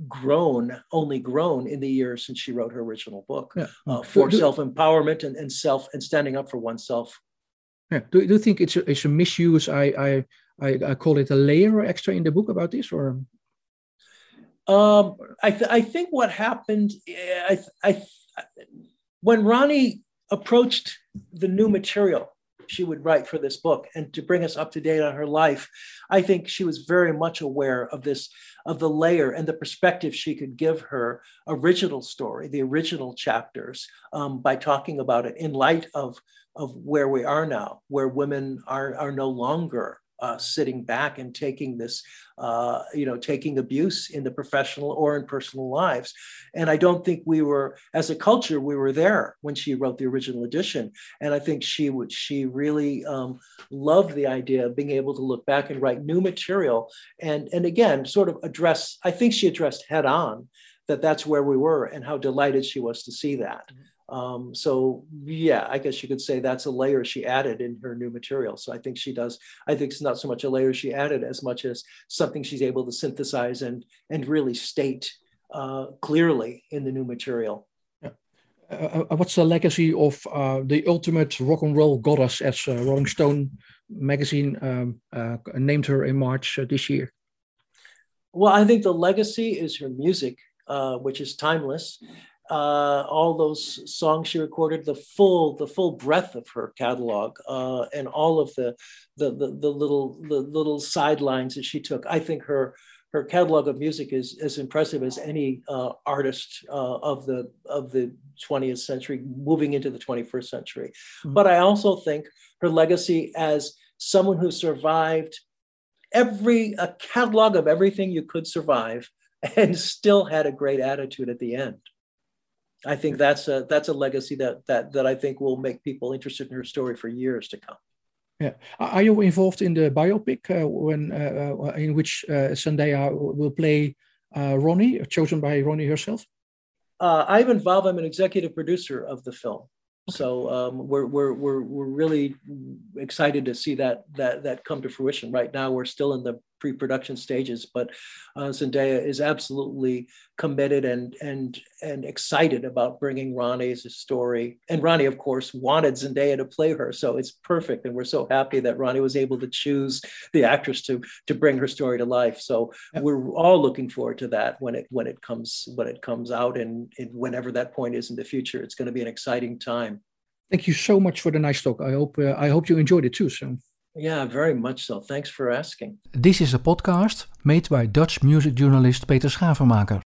grown, only grown in the years since she wrote her original book yeah. uh, for self empowerment and, and self and standing up for oneself yeah. Do, do you think it's a, it's a misuse? I, I I I call it a layer extra in the book about this, or um, I th- I think what happened, I I when Ronnie approached the new material she would write for this book and to bring us up to date on her life, I think she was very much aware of this of the layer and the perspective she could give her original story, the original chapters, um, by talking about it in light of of where we are now, where women are, are no longer uh, sitting back and taking this, uh, you know, taking abuse in the professional or in personal lives. And I don't think we were, as a culture, we were there when she wrote the original edition. And I think she would, she really um, loved the idea of being able to look back and write new material, and and again, sort of address. I think she addressed head on that that's where we were and how delighted she was to see that. Mm-hmm. Um, so yeah, I guess you could say that's a layer she added in her new material. So I think she does. I think it's not so much a layer she added as much as something she's able to synthesize and and really state uh, clearly in the new material. Uh, uh, what's the legacy of uh, the ultimate rock and roll goddess, as uh, Rolling Stone magazine um, uh, named her in March this year? Well, I think the legacy is her music, which is timeless uh, all those songs she recorded, the full the full breadth of her catalog, uh, and all of the, the the the, little the little sidelines that she took. I think her her catalog of music is as impressive as any uh, artist uh, of the of the 20th century, moving into the 21st century. Mm-hmm. But I also think her legacy as someone who survived every a catalog of everything you could survive and still had a great attitude at the end. I think that's a that's a legacy that that that I think will make people interested in her story for years to come. Yeah, are you involved in the biopic uh, when uh, uh in which uh, Zendaya will play uh, Ronnie, chosen by Ronnie herself? Uh, I'm involved. I'm an executive producer of the film. So um, we're, we're, we're, we're really excited to see that, that, that come to fruition. Right now, we're still in the pre-production stages, but uh, Zendaya is absolutely committed and, and, and excited about bringing Ronnie's story. And Ronnie, of course, wanted Zendaya to play her. So it's perfect. And we're so happy that Ronnie was able to choose the actress to, to bring her story to life. So we're all looking forward to that when it, when it comes, when it comes out and, and whenever that point is in the future, it's going to be an exciting time. Thank you so much for the nice talk. I hope uh, I hope you enjoyed it too. So. Yeah, very much so. Thanks for asking. This is a podcast made by Dutch music journalist Peter Schavenmaker.